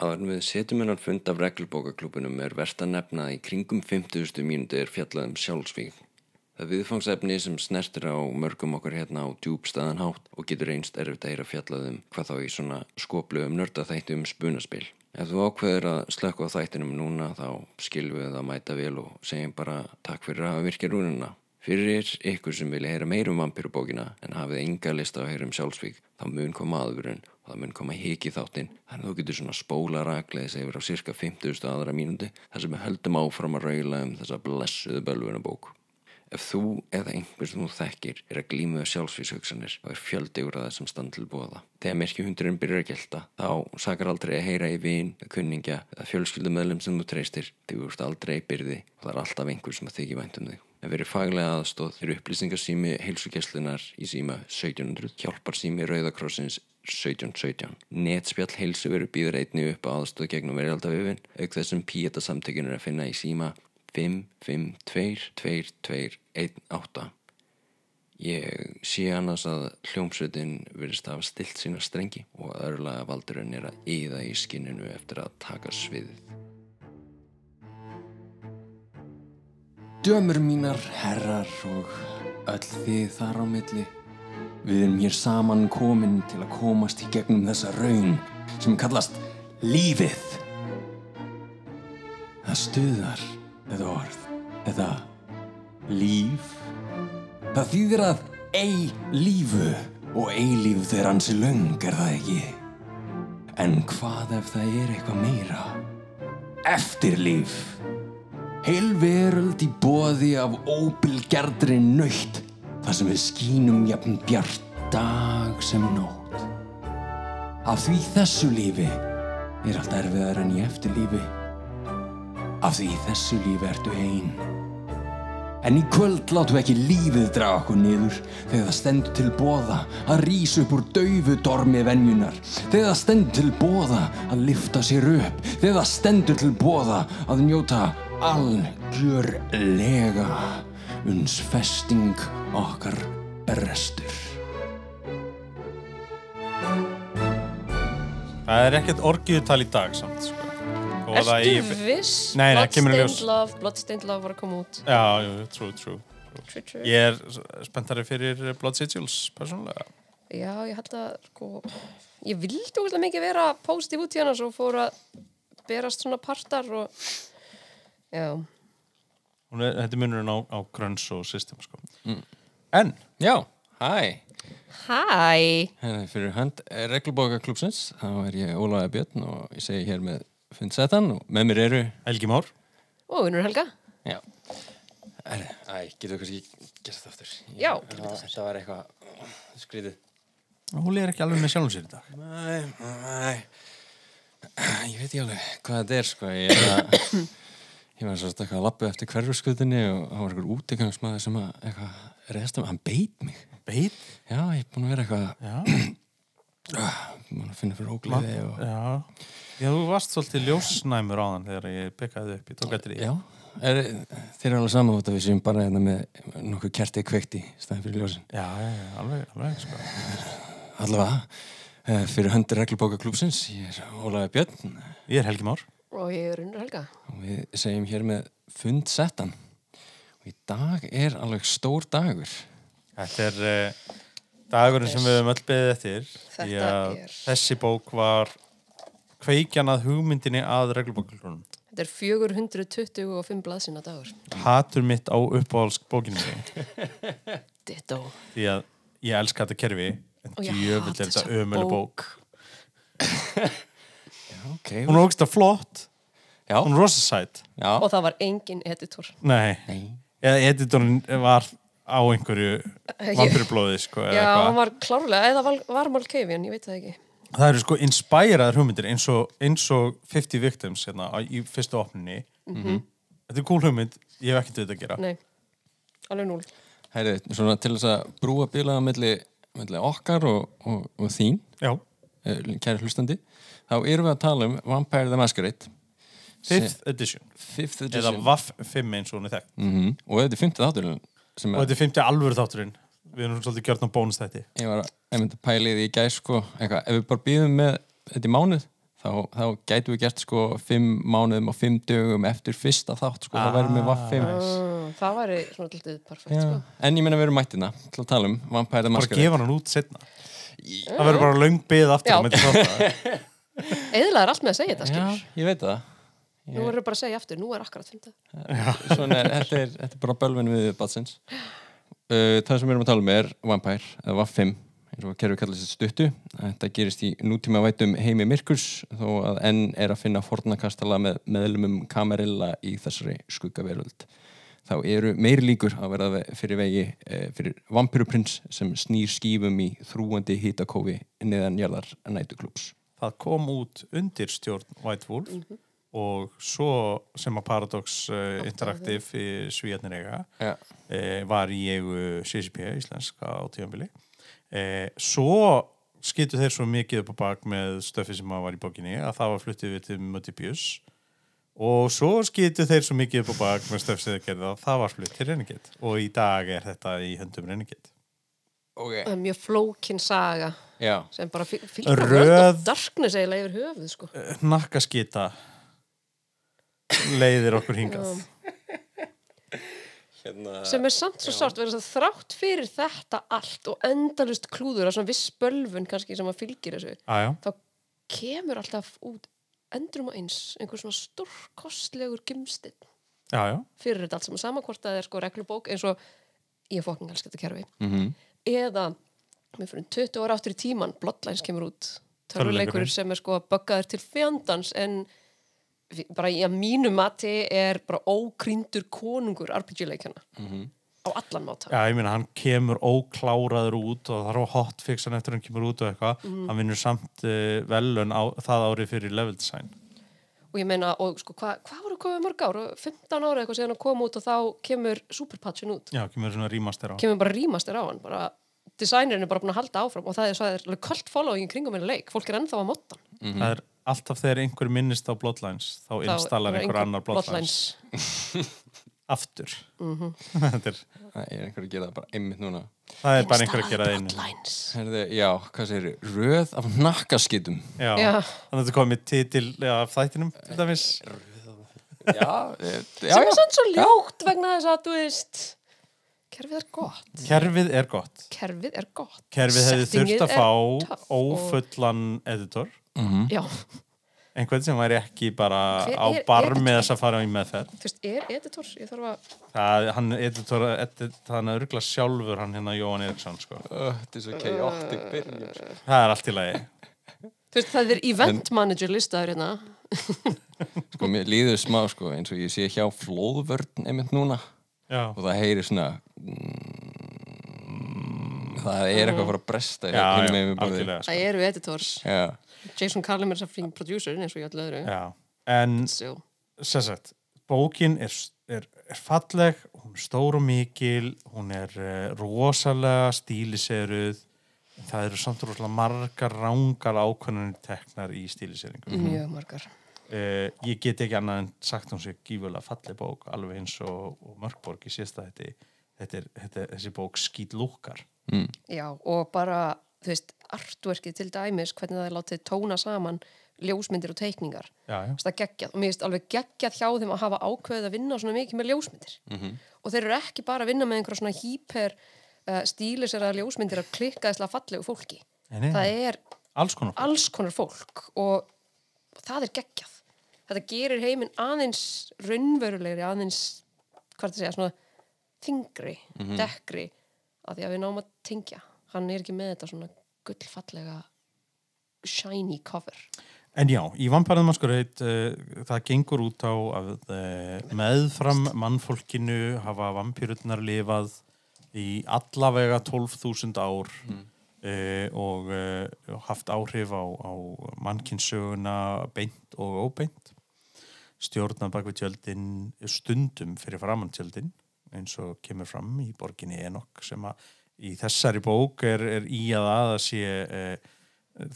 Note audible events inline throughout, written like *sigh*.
Áður við setjum hennar fund af reglubókaklúbunum er verðt að nefna að í kringum 50. mínúti er fjallað um sjálfsvík. Það viðfangsefni sem snertir á mörgum okkar hérna á djúbstaðanhátt og getur einst erfitt að heyra fjallað um hvað þá í svona skoplu um nördaþætti um spunaspil. Ef þú ákveður að slökka á þættinum núna þá skilum við það mæta vel og segjum bara takk fyrir að virkja rúnina. Fyrir ykkur sem vilja heyra meir um vampirubókina en hafið enga lista að heyra um sjálfsvík þá mun koma aðvörun og það mun koma hiki þáttinn þannig að þú getur svona spóla rakleðis yfir á cirka 50. aðra mínúti þar sem við höldum áfram að raula um þessa blessuðu bölvunabók. Ef þú eða einhver sem þú þekkir er að glímuða sjálfsvíshugsanir og er fjöldi úr það sem stand til bóða. Þegar merkjuhundurinn byrjar að gelta þá sakar aldrei að heyra í vin, kunningja eða fjölskyldumöðlum sem þú treystir þú ert aldrei byrði og það er alltaf einhver sem að þykja vænt um þig. Ef verið faglega aðstóð er upplýsingarsými heilsugjastlunar í síma 1700, hjálparsými Rauðakrossins 1717. Netspjall heilsu verið býður einni upp aðstóð gegnum verjaldavifin, auk þessum píeta samtökjunir að finna í síma 5522218. Ég sé annars að hljómsveitin verist að hafa stilt sína strengi og að örlaga valdurinn er að yða í skinninu eftir að taka sviðið. Dömur mínar, herrar og öll þið þar á milli. Við erum hér saman komin til að komast í gegnum þessa raun sem kallast lífið. Það stuðar, þetta orð, þetta líf. Það þýðir að ei lífu og eilíf þegar hansi löng er það ekki. En hvað ef það er eitthvað meira? Eftirlíf. Heil veröld í boði af óbylgjardri nöytt þar sem við skínum jafn bjart dag sem nótt. Af því þessu lífi er allt erfiðar en í eftirlífi. Af því þessu lífi ertu einn. En í kvöld látum við ekki lífið draga okkur niður þegar það stendur til bóða að rýsa upp úr daufu dormi venjunar. Þegar það stendur til bóða að lifta sér upp. Þegar það stendur til bóða að njóta algjörlega uns festing okkar brestur. Það er ekkert orgiðutal í dag samt, sko. Og Ertu viss? Nei, nei, kemur í ljós. Bloodstained Love, Bloodstained Love var að koma út. Já, jú, true, true. True, true. Ég er spenntari fyrir Blood Sigils, persónulega. Já, ég held að, sko, ég vildi úrslega mikið vera positív út í hana svo fór að berast svona partar og, já, Hún er, þetta er munurinn á, á grunns og system, sko. En, Já, hæ. hæ, Hérna fyrir hönd reglubókaklúpsins, þá er ég Ólaði Björn og ég segi hér með fundsetan og með mér eru Helgi Már. og Unnur Helga, Já. Æ, æ getur við kannski gert það aftur? Ég- Já, það, það var eitthvað skrítið. Hún er ekki alveg með sjálfum sér í dag. Nei, nei. Ég veit ekki alveg hvað þetta er sko. Ég, er að, *coughs* ég var svo eitthvað að lappa eftir hverfuskutinni og það var eitthvað útigangsmaður sem að eitthvað restum, hann beit mig Beit? Já, ég er búin að vera eitthvað *clears throat* búin að finna fyrir ógleði og Já. Já, þú varst svolítið ljósnæmur á þann þegar ég byggaði upp. Ég tók eftir því. Já, er, þeir eru alveg saman út að við séum bara hérna með nokkuð kerti kveikt í staðin fyrir ljósin. Já, já, alveg, alveg, sko. Allavega, eh, fyrir höndir reglubókaklúpsins, ég er Ólaði Björn Ég er Helgi Már. Og ég er Unnur Helga. og við segjum hér með fundsettan. Og í dag er alveg stór dagur. Þetta er uh, dagurinn sem við höfum öll beðið eftir. Þetta Því að er- Þessi bók var kveikjan að hugmyndinni að reglubókulunum. Þetta er 425 blaðsina dagur. Hatur mitt á uppáhalsk bókinu minni. *laughs* Ditto. Því að ég elska þetta kerfi, en Og ég djöfull hata er þetta þessa ömuleg bók. bók. *laughs* Ok. Hún er ógst að flott. Já. Hún er rosa sætt. Já. Og það var engin editor. Nei. Nei. Eða editorinn var á einhverju vampirblóði, sko. eða Já, eitthvað. hann var klárlega, eða var, var Malkavian, ég veit það ekki. Það eru sko inspiraðar hugmyndir eins og, eins og 50 Victims hérna, í fyrstu opninni. Þetta er cool hugmynd, ég hef ekkert við þetta að gera. Nei, alveg núl. Hæri, svona til þess að brúa bilaða milli, milli okkar og, og, og þín, Já. Eh, kæri hlustandi, þá erum við að tala um Vampire the Masquerade. Fifth edition. Fifth Eða edition. VAF 5 eins og hún er þekkt. Mm Og þetta er fymtið þátturinn sem Og þetta er 50 alvöru þátturinn. Við erum svolítið gjörn á bónus þetta. ég var að í því í gæs sko, eitthvað, ef við bara býðum með þetta í mánuð þá, þá gætu við gert sko fimm mánuðum og fimm dögum eftir fyrsta þátt sko, það verður með vaff fimm Mm, það væri svona lítið perfekt Já. sko. En ég meina við erum mættina til að tala um Vampire the bara Masquerade gefa hann út setna það verður bara löng byð aftur eðlaður *laughs* allt með að segja þetta Já, ég veit það. Nú verður bara að segja aftur, nú er akkurat Svona er, þetta, er, þetta er bara bölvin við batsins uh, Það sem við erum að tala um er Vampire, eða Vaff 5 eins og kerfi kallast þetta stuttu. Þetta gerist í nútíma vætum heimi Myrkurs þó að enn er að finna fornakastala með meðlumum kamerilla í þessari skuggaveröld Þá eru meiri líkur að verða ve- fyrir vegi eh, fyrir vampiruprins sem snýr skífum í þrúandi hitakófi neðan jarðar nætuklúps það kom út undir stjórn White Wolf og svo sem að Paradox uh, Interactive í Svíjarnir eiga Já, eh, var í eigu CCP íslenska á tíðanbili eh, svo skýttu þeir svo mikið upp á bak með stöfi sem að var í bókinni að það var fluttið við til Mötibius og svo skýttu þeir svo mikið upp á bak með stöfi sem þeir gerði að það var flutt til Renegade. Og í dag er þetta í höndum Renegade. Ok. Það er mjög flókin saga Já, sem bara fyl- fylgir Röð- of Darkness eiginlega yfir höfuð sko. nakkaskita leiðir okkur hingað. Hérna sem er samt svo sárt verið að þrátt fyrir þetta allt og endalust klúður að svona viss bölvun kannski sem að fylgir þessu Aja, þá kemur alltaf út endurum og eins einhver svona stórkostlegur gimstinn já, já, fyrir þetta allt sem að sama hvort það er sko reglubók eins og ég fokking elska þetta kerfi mm eða við fyrir 20 ára áttur í tíman Bloodlines kemur út. Törfuleikur sem er sko buggaður til fjandans en bara í að mínu mati er bara ókrýndur konungur RPG-leikjana á allan máta. Já, ég meina hann kemur ókláraður út og það er á hotfix hann eftir hann kemur út og eitthvað. Hann vinnur samt uh, velun á, það árið fyrir level design. Og ég meina, og sko, hvað hva voru komið mörg ár? 15 ára eitthvað síðan að koma út og þá kemur superpatchin út. Já, kemur svona remaster á. Kemur bara rýmastir á hann bara designerin er bara búin að halda áfram og það er, alveg kvöld following kringum meina leik. Fólk er ennþá að motta hann. Það er alltaf þegar einhver minnist á Bloodlines þá Þá installar er einhver annar Bloodlines, *laughs* aftur. *laughs* Þetta er, Það er einhver að gera það bara einmitt núna. Það er bara einhver að gera það Herði, Já, hvað segir Röð af nakkaskitum já. Já. þannig að þetta komið titil af þættinum til dæmis. Já, *laughs* já, sem er já. sann svo ljótt vegna þess að þú veist kerfið er gott. Kerfið er gott. Kerfið er gott. Kerfið hefði þurft að fá ófullan editor. Já, einhvern sem væri ekki bara Hver á barm editor? með þess að fara í meðferð. Þú veist, er editor? Ég þarf að, það, hann editor, edit, hann er örgulega sjálfur hann hérna Jóhann Eriksson sko. Þetta er sko. það er allt í lagi. Þú veist, það er event manager listaður hérna. *laughs* Sko, mér líður smá sko, eins og ég sé hjá flóðvörn einmitt núna. Já, og það heyri svona mm, það er eitthvað að fara að bresta já, já, algjörlega sko. það eru editors. Já, Jason Carlin er saffing producer eins og í öllu öðru. Já. en so, sem sagt, bókin er, er, er falleg hún er stór og mikil hún er uh, rosalega stíliseruð það eru samt rosalega margar rángar ákvörnunir teknar í stíliseringum. Mjög margar. Uh, ég get ekki annað en sagt hún sé gífulega falleg bók alveg eins og, og Mörkborg í síðasta þetta, þetta, er, þetta þessi bók skýt lúkar Já, og bara, þú veist, artworkið til dæmis, hvernig það er látið tóna saman ljósmyndir og teikningar. já, já. Það er geggjað og mér finnst alveg geggjað hjá þeim að hafa ákveðið að vinna svona mikið með ljósmyndir. Og þeir eru ekki bara að vinna með einhverja svona hýper uh, stílisera ljósmyndir að klikka þesslega fallegu fólki. Nei, nei, Það er alls konar fólk. alls konar fólk og það er geggjað. Þetta gerir heiminn aðeins raunverulegri, aðeins, hvað er það að segja, svona þingri, dekkri, að því að við náum að tengja. Hann er ekki með þetta svona gullfallega shiny cover. En já, í Masquerade uh, það gengur út á að uh, meðfram mannfólkinu hafa vampýrurnar lifað í allavega 12.000 ár uh, og uh, haft áhrif á, á mannkinsöguna beint og óbeint stjórnað bak við tjöldin stundum fyrir framann tjöldin eins og kemur fram í borginni Enok sem að í þessari bók er, er í að að að sé uh,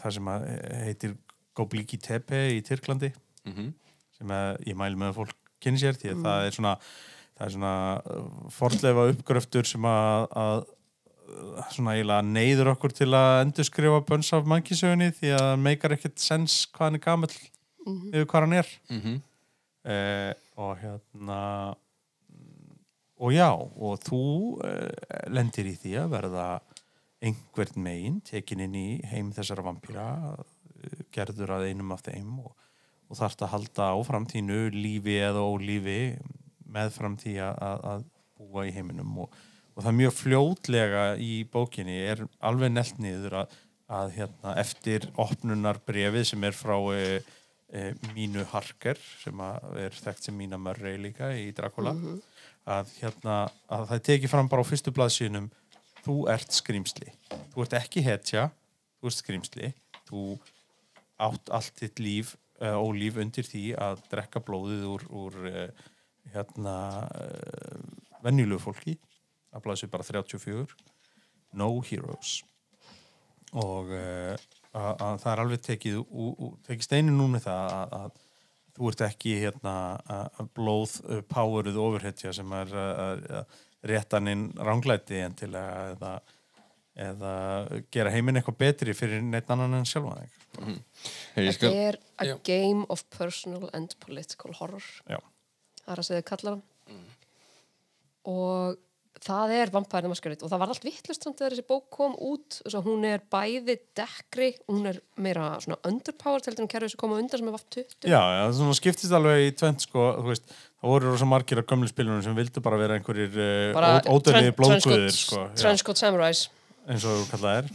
það sem að eh, heitir Gobliki Tepe í Tyrklandi. Sem að ég mæli með að fólk kynni sér því að það er svona það er svona uh, forlefa uppgröftur sem að, að svona eiginlega neyður okkur til að endurskrifa bönns af mannkísögunni því að það meikar ekkert sens hvað hann er gamall yfir hvað hann er. Mhm. eh, og hérna og já, og þú eh, lendir í því að verða einhvern megin tekin inn í heim þessara vampýra eh, gerður að einum af þeim og, og þarft að halda áfram þínu lífi eða ólífi meðfram því að, að, búa í heiminum. Og, og það er mjög fljótlega í bókinni er alveg nelt niður að, að hérna, eftir opnunar brefið sem er frá e, e, Mínu Harker sem er þekkt sem Mína Murray líka í Dracula að, hérna, að það tekið fram bara á fyrstu blaðsynum þú ert skrýmsli þú ert ekki hetja, þú ert skrýmsli þú átt allt þitt líf uh, ólíf undir því að drekka blóðið úr, úr uh, hérna uh, venjulegu fólki. Að blaðsum bara 34 No Heroes. Og að, að það er alveg tekið, tekið steinu nú með það að, að þú ert ekki hérna að blóð poweruð ofurhetja sem er að réttaninn ránglæti en til að eða, eða gera heiminn eitthvað betri fyrir neitt annan en sjálfa þig. Hey, ég Þetta er a Já. game of personal and political horror. Já. það er að segja kallar hann. Og það er Vampire the Masquerade og það var allt vittlust samt þegar þessi bók kom út. Þess að hún er bæði dekkri hún er meira svona underpowered heldur en kerfið sem kom á undan sem er vaft 20 Já, já, það skiptist alveg í tvent sko, veist, það voru rosa margir af gömlu spilunum sem vildu bara vera einhverjir uh, ódöðlið tren- blóðguðir sko, trenchcoat samurais. Eins og þú kallað er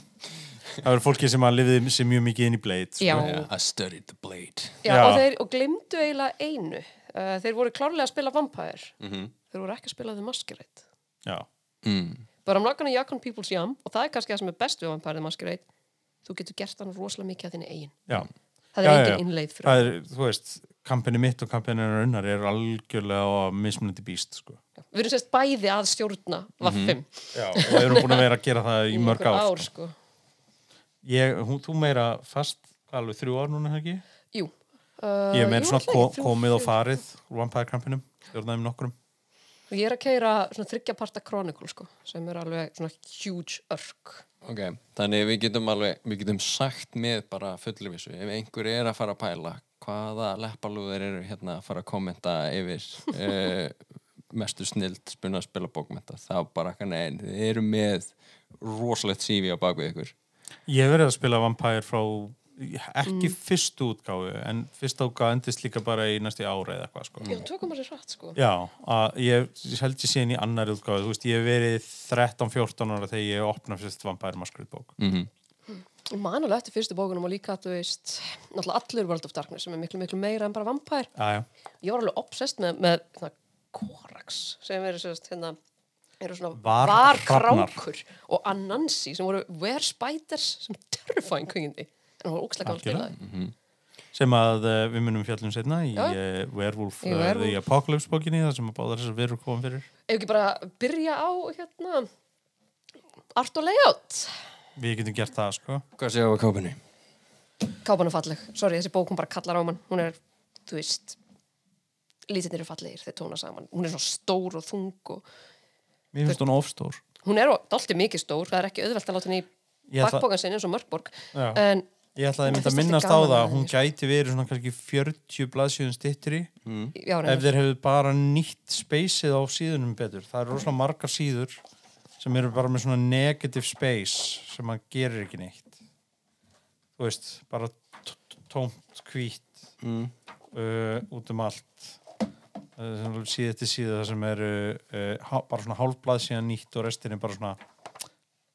Það eru fólki sem að lifiði sér mjög mikið inn í Blade sko. Yeah, I studied the blade. Já, Já. og þeir og glimtu eiginlega einu. Uh, þeir voru klárlega að spila Vampire. Mhm. þeir voru ekki að spila The Masquerade mm. But I'm not gonna yuck on people's yum og það er kannski það sem er best við Vampire the Masquerade þú getur gert hann rosalega mikið að þinni eigin. Já, það er Já, engin innleið fyrir það er, þú veist kampinni mitt og kampinni unnar er algjörlega á mismunandi býst sko. við erum sérst bæði að stjórna vaffum Já, og við erum búin að vera að gera það í mörg ár, ár sko. sko. Ég, hún, Þú meira fast, alveg þrjú ár núna, ekki? Jú. Uh, Ég meira jú, svona komið og farið Vampire kampinum, stjórnaðum nokkrum og ég er að keira svona þryggjaparta Chronicle sko, sem er alveg svona huge örk Ok, þannig við getum alveg, við getum sagt með bara fullurvissu, ef einhver er að fara að pæla hvaða leppalúðir eru hérna að fara að kommenta yfir uh, *laughs* mestu snild spunna að spila bókmenta, þá bara ekki neinn, þið eru með rosalegt sífi á bakvið ykkur. Ég verið að spila Vampire frá ekki Mm. fyrstu útgáfu en fyrsta útgáfu endist líka bara í næsti ára eða eitthvað sko. já, tökum að sér hratt sko. Já, að ég ég held ég síðan í annari útgáfu, þú veist, ég hef verið 13-14 ára þegar ég opna fyrst Vampire Masquerade bók. Mm man alveg eftir fyrstu bókunum og líka þú veist, náttúrulega allur World of Darkness sem er miklu miklu meira en bara Vampire. Já, já, ég var alveg obsessed með, með svona, Korax sem eru sérst hérna eru svona Var- varkrákur og Anansi sem voru Were Spiders sem terrifying kveikindi en það var ógstlega gaman Algjörlega. spilaði sem að uh, við munum fjallum setna í uh, Werewolf, Í uh, Werewolf. The Apocalypse bókinni það sem að báðar þessar verur komum fyrir. ef ekki bara byrja á hérna art og layout Við getum gert það, sko. Hvað séu á kápunni? kápan er falleg, sorry þessi bók hún bara kallar á mann hún er, þú veist lítinnir eru fallegir, þeir tóna saman hún er svona stór og þung og Mér finnst hún ofstór. hún er alltaf mikið stór, það er ekki auðvelt að láta henni í bakbókan sinni eins og mörgborg Já. en ég ætla að Mér mynda að minnast á það að hún gæti verið svona kannski 40 blaðsíðun stittri já, ef þeir hefðu bara nýtt speysið á síðunum betur. Það eru rosalega margar síður sem eru bara með svona negative space sem að gerir ekki neitt. Þú veist, bara tómt, hvít Mm. uh, út um allt uh, síða eftir síða það sem eru uh, bara svona hálfblað síðan nýtt og restin er bara svona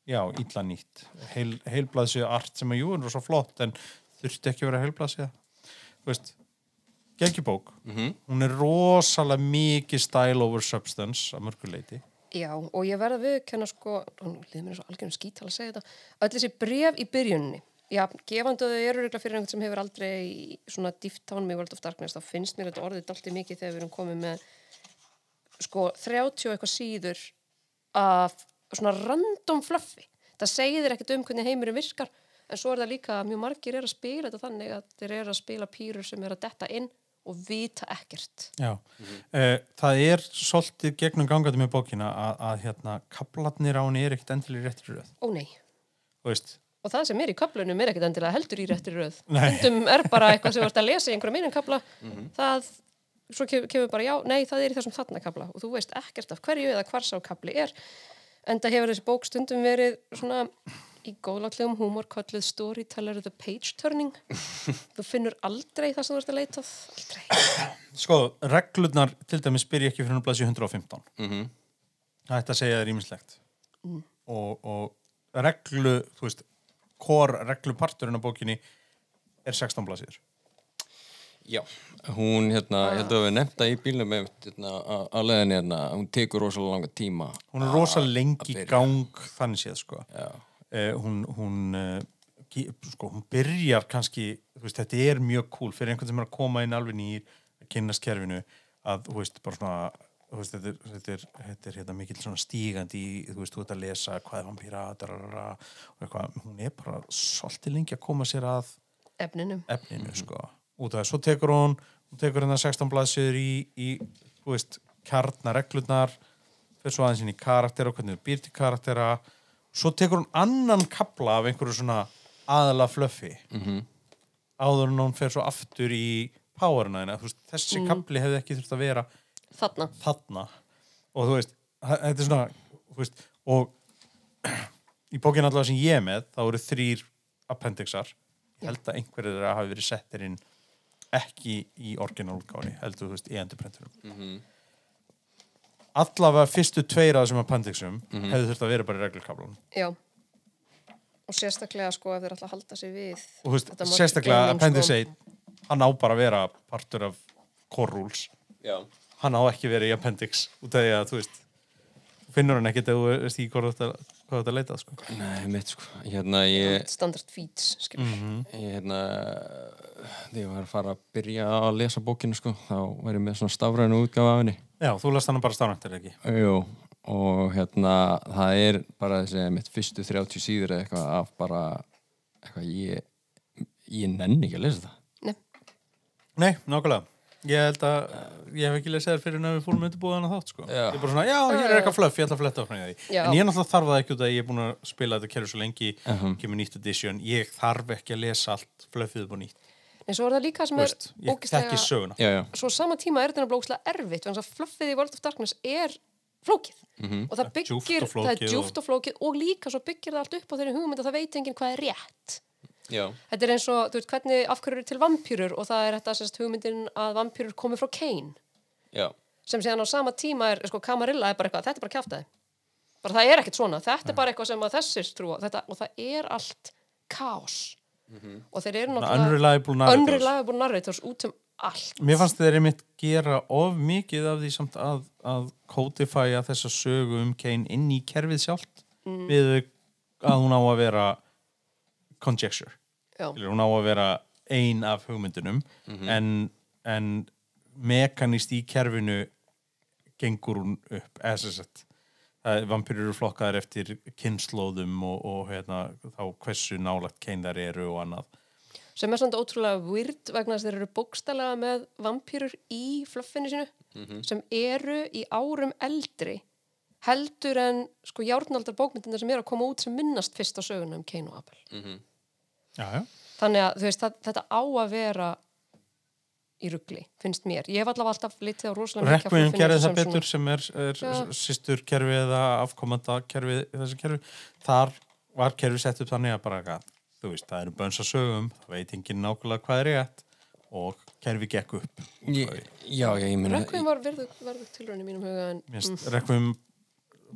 já, illa nýtt. Heil, heilblað síða art sem að jú er svo flott en þurfti ekki að vera heilblað síða þú veist geggjubók, Mm hún er rosalega mikið style over substance að mörguleiti Já, og ég verða við kenna sko, hún liður mér svo algjörnum skítala að segja þetta, öll þessi bref í byrjunni, já, gefandu þau eru regla fyrir einhvern sem hefur aldrei svona dýftán með World of Darkness, þá finnst mér þetta orðið dálítið mikið þegar við erum komið með sko 30 og eitthvað síður af svona random fluffi. Það segir þér ekkert um hvernig heimurinn virkar, en svo er það líka að mjög margir er að spila þetta þannig að þeir eru að spila pýrur sem er að detta inn og vita ekkert. Já, mm það er svolítið gegnum gangandi með bókina að, að hérna, kaplarnir á henni er ekkit endilega í réttri röð. ó nei, Þú veist, og það sem er í kaplunum er ekkert endilega heldur í réttri röð. Nei. stundum er bara eitthvað sem þú ert að lesa í einhverja mínum kapla það, svo kemur, kemur bara já, nei, það er í þessum þarna kapla og þú veist ekkert af hverju eða hvar sá kapli er en það hefur þessi bók stundum verið svona í góðlaglegum húmor kallið storyteller the page turning þú finnur aldrei það sem þú ert að leita að aldrei sko, reglurnar til dæmis byrja ekki fyrir blæsi 115. Mhm. Það ætti að segja það rýmislegt. Og, og reglu, þú veist, kor regluparturinn á bókinni er 16 blæsir. Já, hún hérna, ég held að við nefnda í bílnum með hérna, að- leiðinni hérna, hún tekur rosalega langa tíma. Hún er rosa að- lengi gang þannig séð, sko. Eh, hún, hún, uh, sko, hún byrjar kannski, þú veist, þetta er mjög cool fyrir einhvern sem er að koma inn alveg nýr að kynnast kerfinu að, þú veist, bara svona þú veist, þetta er, þetta er, þetta er hérna mikill svona stígandi í, þú veist, þú ert að lesa hvað er og eitthvað. Hún er bara svolítið lengi að koma sér að efninum efninu, sko út af það, svo tekur hún, hún tekur hérna 16 blaðsjöður í, í, þú veist kjarnar reglurnar fyrir svo aðeins inn í karaktera og hvernig þú býr til karaktera. Svo tekur hún annan kapla af einhverju svona aðala flöffi Mhm. áður en hún fer svo aftur í powerina henni, þú veist, þessi kapli hefði ekki þurft að vera þarna. þarna. Og þú veist, þetta er svona veist, og í bókinu allavega sem ég er með þá eru þrýr appendixar. Ég held að einhverjir þeirra hafi verið settir inn ekki í orginálgáni heldur þú veist, í endurprenturum allavega fyrstu tveir af þessum appendixum hefði þurft að vera bara í reglurkaflunum já og sérstaklega sko ef þeir að halda sig við og þú veist, sérstaklega multigaming, appendix sko. 1 hann á bara að vera partur af core rules já. hann á ekki verið í appendix út af því að þú veist finnur hann ekkert ef þú veist ekki hvað þú ert að- hvað þú ert að leita sko. Nei, mitt sko, hérna ég, standard feeds skilur. Mhm. ég hérna, þegar ég var að fara að byrja að lesa bókinu sko, þá var ég með svona stafrænu útgáfa af henni. Já, þú lest hann bara stafnættir ekki Jú, og hérna, það er bara þessi mitt fyrstu 30 síður eða eitthvað af bara, eitthvað ég, ég nenni ekki að lesa það. Nei, Nei, nákvæmlega Ég held að ég hef ekki lesið þér fyrir en að við fórum undirbúið hann að þátt sko. Já. Ég er bara svona, já, hér er eitthvað fluff, ég ætla að fletta áfram í því Já. En ég er náttúrulega þarf það ekki út að ég er búin að spila þetta kerfi svo lengi Mhm. kemur nýtt edition, ég þarf ekki að lesa allt fluffið upp og nýtt en svo er það líka sem er já, svo sama tíma er þetta blókslega erfitt vegna þess að fluffið í World of Darkness er flókið. Mhm. og það byggir, og flókið það er og- djúft og flókið og líka svo byggir það allt upp á þeirri hugmynd að það veit enginn hvað er rétt. Já, þetta er eins og, þú veist, hvernig af hverju eru til vampýrur og það er þetta sérst hugmyndin að vampýrur komi frá Kane já, sem síðan á sama tíma er, sko, Camarilla er bara eitthvað, þetta er bara kjáftæði bara það er ekkert svona, þetta er bara eitthvað sem að þessir trúa, þetta, og það er allt kaos og þeir eru náttúrulega Unreliable narrators. unreliable narrators út um allt. Mér fannst þeir einmitt gera of mikið af því samt að, að codifæja þessa sögu um Kane inn í kerfið sjálft Mm. við að hún á að vera conjecture. Hún á að vera ein af hugmyndunum. En, en mekanist í kerfinu gengur hún upp eða sem sagt vampyrur eru flokkaðar eftir kynnslóðum og, og hérna, þá hversu nálagt þær eru og annað. Sem er svona ótrúlega weird vegna þess að þeir eru bókstælega með vampýrur í fluffinu sínu sem eru í árum eldri heldur en sko járnaldar bókmyndina sem eru að koma út sem minnast fyrst á söguna um Kane og Abel. Já, já. Þannig að þú veist það, þetta á að vera í ruggli, finnst mér. Ég hef allavega alltaf litið á rosalega mikið fluffinu gerði það sem betur sem er, er Já. sýstur kerfi eða afkomanda kerfi þessi kerfi. Þar var kerfi sett upp þannig að bara eitthvað, þú veist, það eru bönsa sögum það veit enginn nákvæmlega hvað er rétt og kerfi gekk upp. Ég, já, já, ég meina, Requiem var verðug, verðug tilraun í mínum huga en finnst Requiem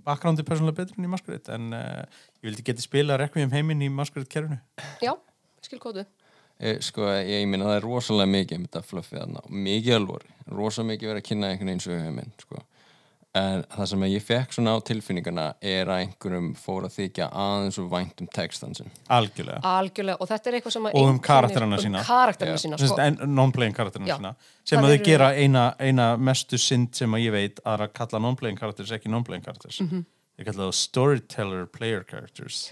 bakgrándi persónulega betur en í Masquerade en uh, ég vildi geti spila Requiem heiminn í Masquerade kerfinu. Já, skil kóðu ég, sko, ég, ég meina það er rosalega mikið um þetta fluffið þarna og mikið alvor, rosalega mikið verið að kynna einhvern veginn sögum minn, sko en það sem ég fekk svona á tilfinningana er að einhverjum fór að þykja aðeins og vænt um textansinn algjörlega algjörlega og þetta er eitthvað sem að Og um einkennir- karakterana sína. um karakterana Já. sína sko. non-playing karakterina Já. sína sem Það að þau eru- gera eina, eina mestu synd sem að ég veit að að kalla non-playing karakters ekki non-playing karakters Mhm. Ég kalla það storyteller player characters.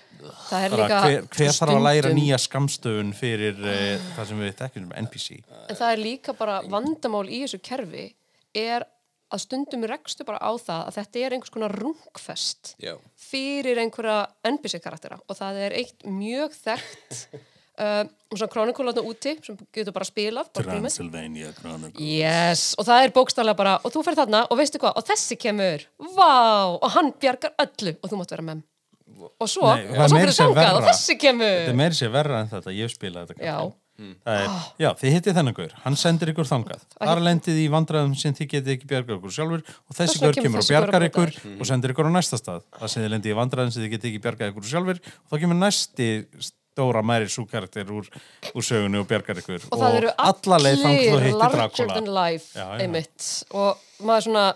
Það er líka hver, hver þarf að læra nýja skamstöfun fyrir uh, það sem við þekkjum sem NPC en það er líka bara vandamál í þessu kerfi er að stundum rekstu bara á það að þetta er einhvers konar rungfest Já. fyrir einhverja NPC karaktera. Og það er eitt mjög þekkt uh, og svona krónikólatna úti sem getur bara spilað. Transylvania Chronicle Yes, og það er bókstálega bara og þú fer þarna og veistu hvað, og þessi kemur. Vá, og hann bjargar öllu og þú mátt vera með. Og svo, Nei, og svo fyrir sem þangað og þessi kemur. Þetta er meiri sér verra en þetta, ég spilaði þetta Já. Það er, já, þið hittið þennan gaur, hann sendir ykkur þangað. Þar lendið í vandræðum sem þið getið ekki bjargað ykkur sjálfur og þessi gaur kemur og bjargar bjarga ykkur og sendir ykkur á næsta stað. Það sem þið lendið í vandræðum sem þið getið ekki bjargað ykkur sjálfur og þá kemur næsti stóra mæri súkarakter úr, úr sögunni og bjargar ykkur. Og þú allir hittir larger than life Já, já. einmitt. Og maður svona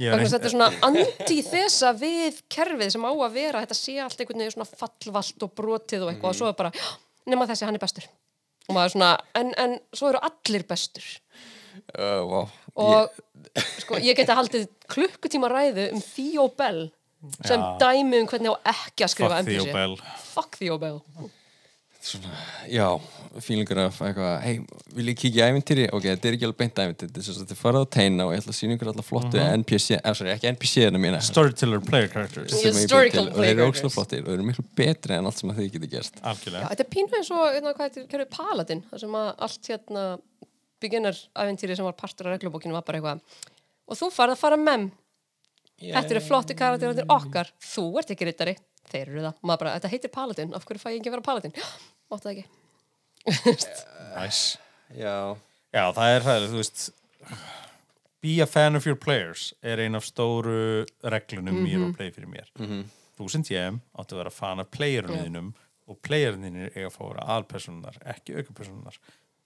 Ég er þess að þetta er svona antíþesa við kerfið sem á að vera þetta sé allt einhvern veginn svona fallvalt og brotið og eitthvað og svo er bara, "Já, nema þessi hann er bestur. Og maður svona, en, en svo eru allir bestur. Uh, wow. og sko, ég geti haldið klukkutíma ræðu um Theo Bell sem Já. dæmi um hvernig á ekki að skrifa Bell Fuck Theo Bell Já, fílingur af eitthvað, hei, vil ég kíkja í ævintýri? Ok, þetta er ekki alveg beint ævintýri, þetta er svo að þið farað á teina og ég ætla að sína ykkur alla flottu NPC, eða sorry, ekki NPC-ina mína. Storyteller player characters Historical til, og þeir eru ógslag flottir og þeir eru miklu betri en allt sem að þið getið gerst. Já, þetta er pínu eins og hérna, hvað kerfið Paladin þar sem að allt hérna beginner æventýri sem var partur af reglubókinu var bara eitthvað og þú farð að fara með Þetta eru flotti karakter, þetta er okkar. Þú ert ekki rittari, þeir eru það. Maður bara, Þetta heitir Paladin, af hverju fæ ég ekki að vera Paladin? *gasps* Máttu það ekki. Nice. Já. Já, það er það, þú veist Be a fan of your players er ein af stóru reglunum í roleplay fyrir mér. Þú sem TM áttu að vera fan af playerunniðinum og playerunniðinir eiga að fá að vera aðalpersonunar, ekki aukapersonunar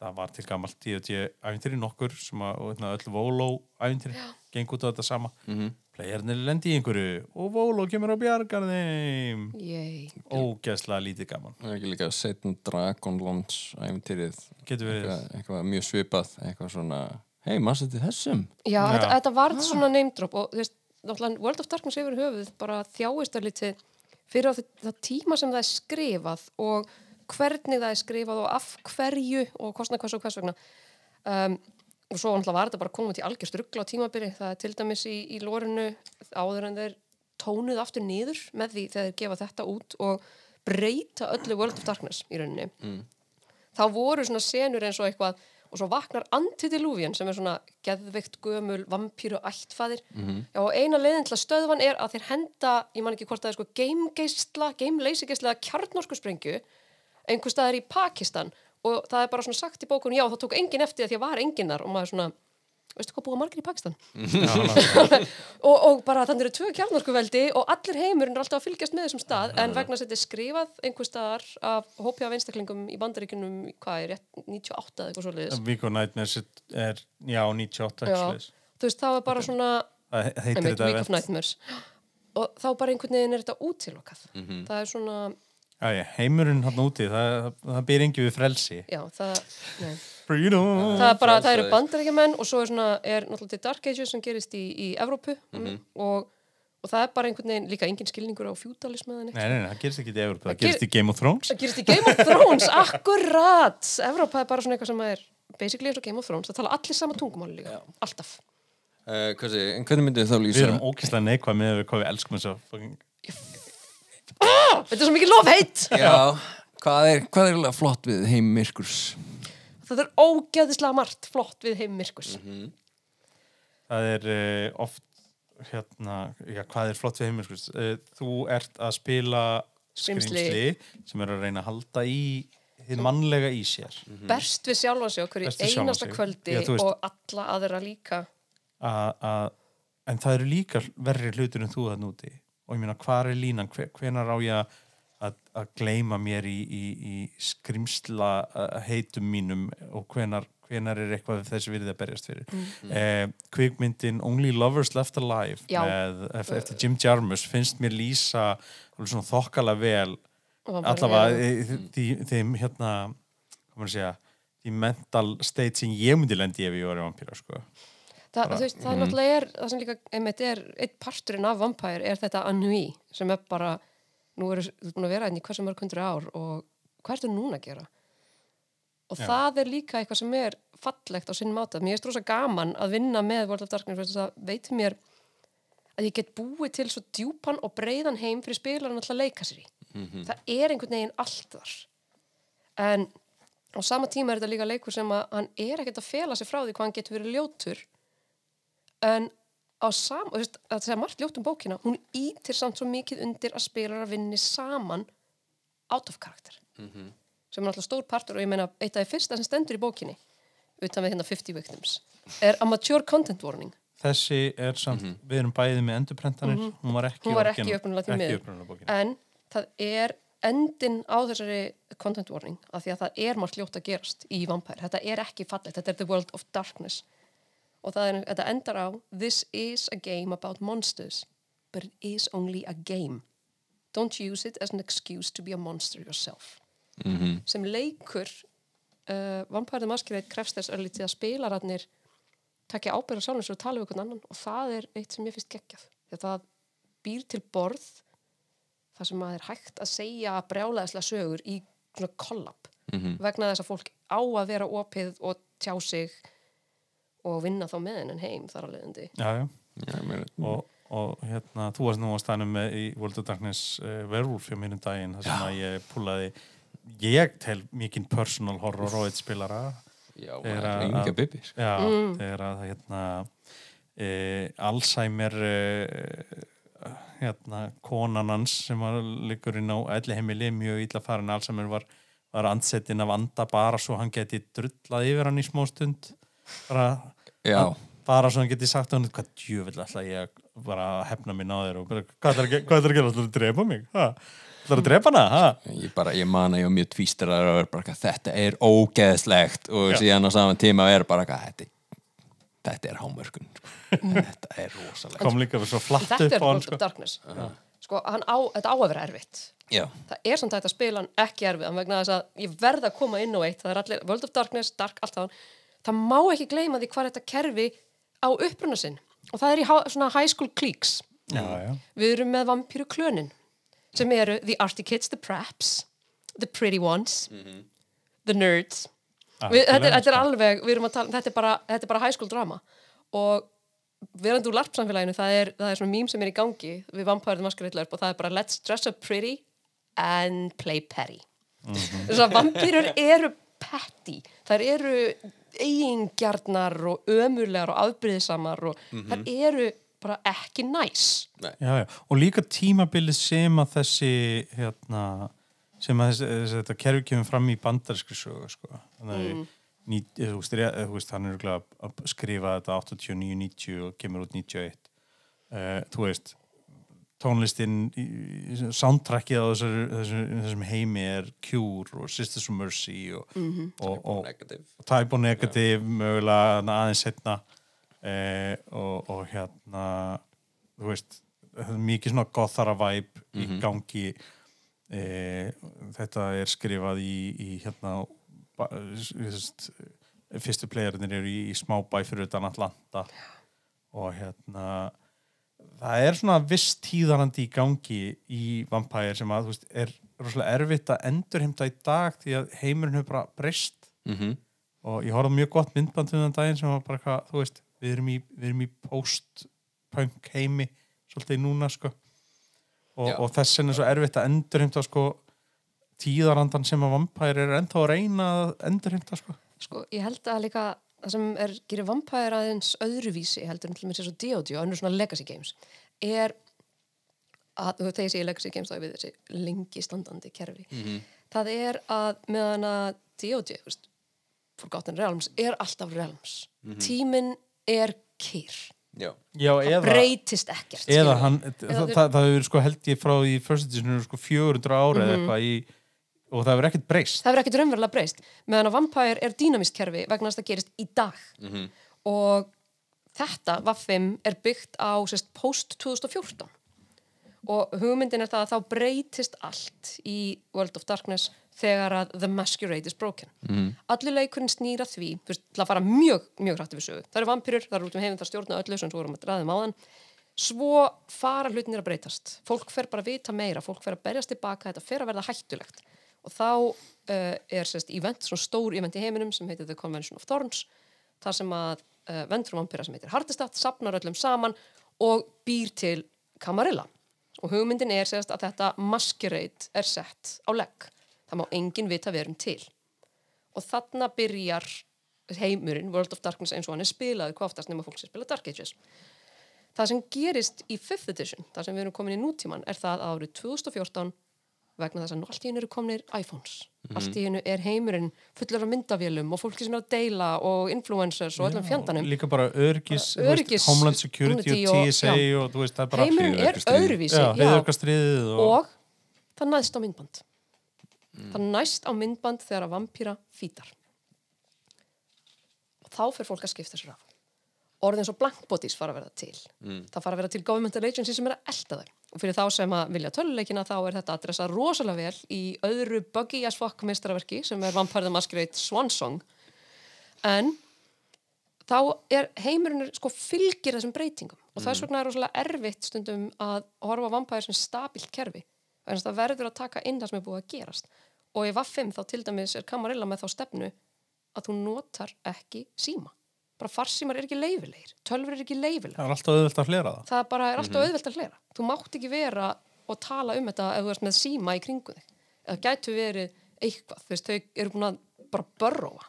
Það var til gammalt D&D æfintýri nokkur sem að, hérna, öll Volo æfintýri geng út á þetta sama. Mm -hmm. Playernir lendi í einhverju og Volo kemur á bjargar þeim Yay. Ógeðslega lítið gaman Það er ekki líka ævintýrið, Getur verið eitthvað, eitthvað mjög svipað, eitthvað svona, hei, maður setið þessum? Já, Já. Þetta, þetta var svona name drop og þú veist, náttúrulega World of Darkness yfir höfuð bara þjáist að lítið fyrir á það, það tíma sem það er skrifað og hvernig það er skrifað og af hverju og kostna hvers og hvers vegna um, og svo náttúrulega var þetta bara komið til algjör struggla á tímabili, það er til dæmis í, í lórinu áður en þeir tónuð aftur niður með því þegar þeir gefa þetta út og breyta öllu World of Darkness í rauninni. Þá voru svona senur eins og eitthvað og svo vaknar Antediluvian sem er svona geðveikt gömul vampíru ættfæðir Já, og eina leiðin til að stöðvan er að þeir henda, ég man ekki hvort það er sko gamegeisla, game-leysigeisla kjarnorku sprengju einhver staðar í Pakistan og það er bara svona sagt í bókunum, já það tók enginn eftir því að var enginn þar og maður svona veistu hvað búa margir í Pakistan? *laughs* Og, og bara þannig eru tvö kjarnorkuveldi og allir heimurinn er alltaf að fylgjast með þessum stað en vegna að þetta er skrifað einhver staðar af hópi af einstaklingum í bandaríkunum hvað er rétt, 98 eða eitthvað svoleiðis. Vico Nightmares er, já, 98 Já, þú veist, þá er bara svona Það heitir þetta Week of. Nightmares. Og þá bara einhvern veginn er þetta útilokað. Það er svona, Já, já, heimurinn hann úti, það, það, það býr engi við frelsi. já, það nei. Freedom! það er bara, það eru bandaríkjumenn og svo er svona, er náttúrulega til Dark Ages sem gerist í, í Evrópu og, og það er bara einhvern veginn líka engin skilningur á fjúdalism eða neitt Nei, nei, nei, það gerist ekki í Evropa, það ger- gerist í Game of Thrones. það gerist í Game of Thrones, akkurat Evrópa er bara svona eitthvað sem er basically eins og Game of Thrones, það tala allir sama tungumáli líka alltaf Uh, hvað sé, en hvernig myndið þið þá Við lýsa? erum ókýrslega neikvæð með við hvað við elskum þess að fucking... Þetta er svo mikið lofheit. Já, hvað er, hvað er eiginlega flott við heim Myrkurs? Það er ógeðislega margt flott við heim myrkus Það er uh, oft, hérna, já, hvað er flott við sko? Uh, þú ert að spila skrimsli sem er að reyna að halda í þið mannlega í sér. Berst við sjálfan sig okkur í einasta kvöldi Já, og alla aðra líka. Að, að, en það eru líka verri hlutur en þú þann úti og ég meina hvað er línan, hve, hvenar á ég að, að, gleyma mér í, í, í skrimsla uh, heitum mínum? Og hvenar, hvenar er eitthvað þessi virði að berjast fyrir? Mm. kvikmyndin Only Lovers Left Alive með, ef- eftir Jim Jarmus finnst mér lýsa þokkala vel allavega þeim hérna hvað maður að segja því mental state sem ég myndi lendi ef ég var í vampíra sko. Það, þú veist, það náttúrulega er það sem líka, einmitt er, eitt parturinn af Vampire er þetta annui sem er bara nú eru þú búin að vera enn í hversu mörg hundru ár og hvað ertu núna að gera? Og Já. það er líka eitthvað sem er fallegt á sinn máta, mér er rosa gaman að vinna með World of Darkness, að það veit mér að ég get búið til svo djúpan og breiðan heim fyrir spilarinn alltaf að leika sér í. Það er einhvern veginn allt þar. En á sama tíma er þetta líka leikur sem að hann er ekkert að fela sig frá því hvað hann getur verið ljótur en á sam, og þú veist, að segja margt ljótt um bókina hún ítir samt svo mikið undir að spilar að vinni saman out of karakter sem er alltaf stór partur og ég meina eitt af því fyrsta sem stendur í bókinni utan við hérna 50 victims er a mature content warning. Þessi er samt, við erum bæðið með endurprentanir, hún var ekki, Mhm. hún var ekki ekki upprunalega bókin. en það er endin á þessari content warning af því að það er margt ljótt að gerast í Vampire, þetta er ekki fallegt þetta er the world of darkness og það er, þetta endar á this is a game about monsters but it is only a game. Don't use it as an excuse to be a monster yourself. Sem leikur uh, Vampire the Masquerade krefst þess örlítið að spilararnir takja ábyrða sér og tala við einhvern annan. Og það er eitt sem ég finnst geggjað. Því að það býr til borð þar sem að er hægt að segja brjálæðislega sögur í svona kollab. Vegna þess að fólk á að vera opið og tjá sig og vinna þá með hennan heim þar að leiðandi. Já, já. Já, ég meina, Og, og hérna, þú varst nú að stænum með í World of Darkness uh, Werewolf hjá mínum daginn, þar sem að ég púlaði ég tel mikinn personal horror og eitt spilara. Já, Er það er að- enga bibbi sko. Já, þegar að hérna e, Alzheimer e, hérna konan hans sem var liggur inn á elli heimili mjög illa farin. Alzheimer var, var andsettin af anda bara svo hann geti drullað yfir hann í smá stund. Bara, Já, bara svo hann geti sagt hann hvað djöfull ætla ég að bara hefna mín á þér og bara, hvað er að að gera, ætlarðu að drepa mig? Ha? ætlarðu að drepa hana, ha? ég bara, ég man að ég var mjög tvístrar að vera bara, þetta er ógeðslegt. Og Já. síðan á saman tíma er bara, þetta, þetta er hámörkun sko. þetta er rosalegt. Kom líka svo flatt þetta upp er á hann sko. sko, hann á, þetta á að vera erfitt. Já, það er samt að spila hann ekki erfiðan vegna þess að ég verð að koma inn á eitt það er allir, World of Darkness, Dark, allt það það má ekki gleyma því hvað þetta kerfi á uppruna sinn. Og það er í svona high school cliques. Já, já. við erum með vampíru klönin sem eru the arty kids, the preps the pretty ones the nerds. Við, þetta, er, þetta er alveg, við erum að tala þetta er bara, þetta er bara high school drama. Og verandi úr larpsamfélaginu það er, það er svona mím sem er í gangi við Vampire the Masquerade LARP og það er bara let's dress up pretty and play petty. Þess að vampýrur eru petty. Þær eru eigingjarnar og ömurlegar og afbyrðisamar og þær eru bara ekki næs. Já, já, og líka tímabilið sem að þessi hérna, sem að þessi, þessi, þetta kerfi kemur fram í bandarskri sögu sko. þannig að Mm. hann er að að skrifa þetta 89-90 og kemur út 91 uh, þú veist tónlistin í- í- soundtrackið á þessar, þessar, þessum heimi er Cure og Sisters of Mercy og, Mhm. og, og, negativ Type og Negative mögulega þarna aðeins setna eh, og, og hérna þú veist það er mikið svona gothara vibe í gangi. Eh, þetta er skrifað í, í hérna ba- þú veist, fyrstu playerinir eru í, í smábæ fyrir utan Atlanta. Og hérna það er svona viss tíðarandi í gangi í Vampire sem að þú veist, er rosalega erfitt að endurheimta í dag því að heimurinn hefur bara breyst. Mm og ég horfði mjög gott myndband um þann daginn sem var bara hvað, þú veist, við erum í, við erum í post-punk heimi svolítið núna sko. Og, og þess vegna er svo erfitt að endurheimta sko tíðarandan sem að vampæri er ennþá að reyna að endurheimta sko. Sko, ég held að líka það sem er, gerir Vampire aðeins öðruvísi heldur en til mér sér svo D.O.D. og önnur svona legacy games er að, þú veist, þegar ég segi legacy games þá er við þessi lengi standandi kerfi. Það er að meðan að D.O.D. Forgotten Realms er alltaf Realms. Tíminn er kýr Já, Já, eða, breytist ekkert eða hann, Eða það, það, það hefur sko held ég frá í first edition sko 400 ára eða eitthvað í og það hefur ekkert breyst. Það hefur ekkert raunverulega breyst. Meðan að Vampire er dýnamist kerfi vegna þess að það gerist í dag. Og þetta Vaffim er byggt á sérst, post 2014 og hugmyndin er það að þá breytist allt í World of Darkness þegar að the masquerade is broken. Mm. allir leikurinn snýra því veist, til að fara mjög, mjög hrætti við sögu. Það eru vampyrur, það eru út um heiminn, það stjórna öllu sem svo vorum að ræðum á þann svo fara hlutinir að breytast. Fólk fer bara að vita meira, fólk fer að berjast tilbaka þetta fer að verða hættulegt og þá uh, er sérst event, svona stór event í heiminum sem heitir The Convention of Thorns þar sem að uh, vendur vampyra sem heitir Hardestadt sapnar öllum saman og býr til Camarilla. Og hugmyndin er sérst að þetta masquerade er sett á legg. Það má enginn vita verum til. Og þarna byrjar heimurinn, World of Darkness eins og hann er spilaði hvað oftast nema fólk sem spila Dark Ages. Það sem gerist í 5th edition, það sem við erum komin í nútíman er það að árið 2014 vegna þess að allt í hennu eru komnir iPhones. Mhm. allt í hennu er heimurinn fullur af myndavélum og fólki sem er að deila og influencers og öllum fjandanum. Líka bara öryggis, Bara öryggis- veist, Homeland Security og og- TSA já. og þú veist, það er bara heimurinn er öðruvísi og, og það næst á myndband. Það næst á myndband þegar að vampýra fítar og þá fyrir fólk að skipta sér af. Orðin svo blank bodies fara að verða til. Það fara að verða til governmental agency sem er að elda þau og fyrir þá sem að vilja töluleikina þá er þetta adressa rosalega vel í öðru buggy as fuck meistaraverki sem er Vampire the Masquerade Swan Song. En þá er heimurinn sko fylgir þessum breytingum. Og þess vegna er rosalega erfitt stundum að horfa á vampæri sem stabilt kerfi. Þannig að það verður að taka inn það sem er búið að gerast. Og í Vaffim þá til dæmis er Camarilla með þá stefnu að þú notar ekki síma bara farsímar er ekki leifilegir tölfur er ekki leifileg það er alltaf auðvelt að hlera það það bara er alltaf auðvelt að hlera. Þú mátt ekki vera og tala um þetta ef þú ert með síma í kringu þig. Eða gætu verið eitthvað þú veist, þau eru búin að bara börróa.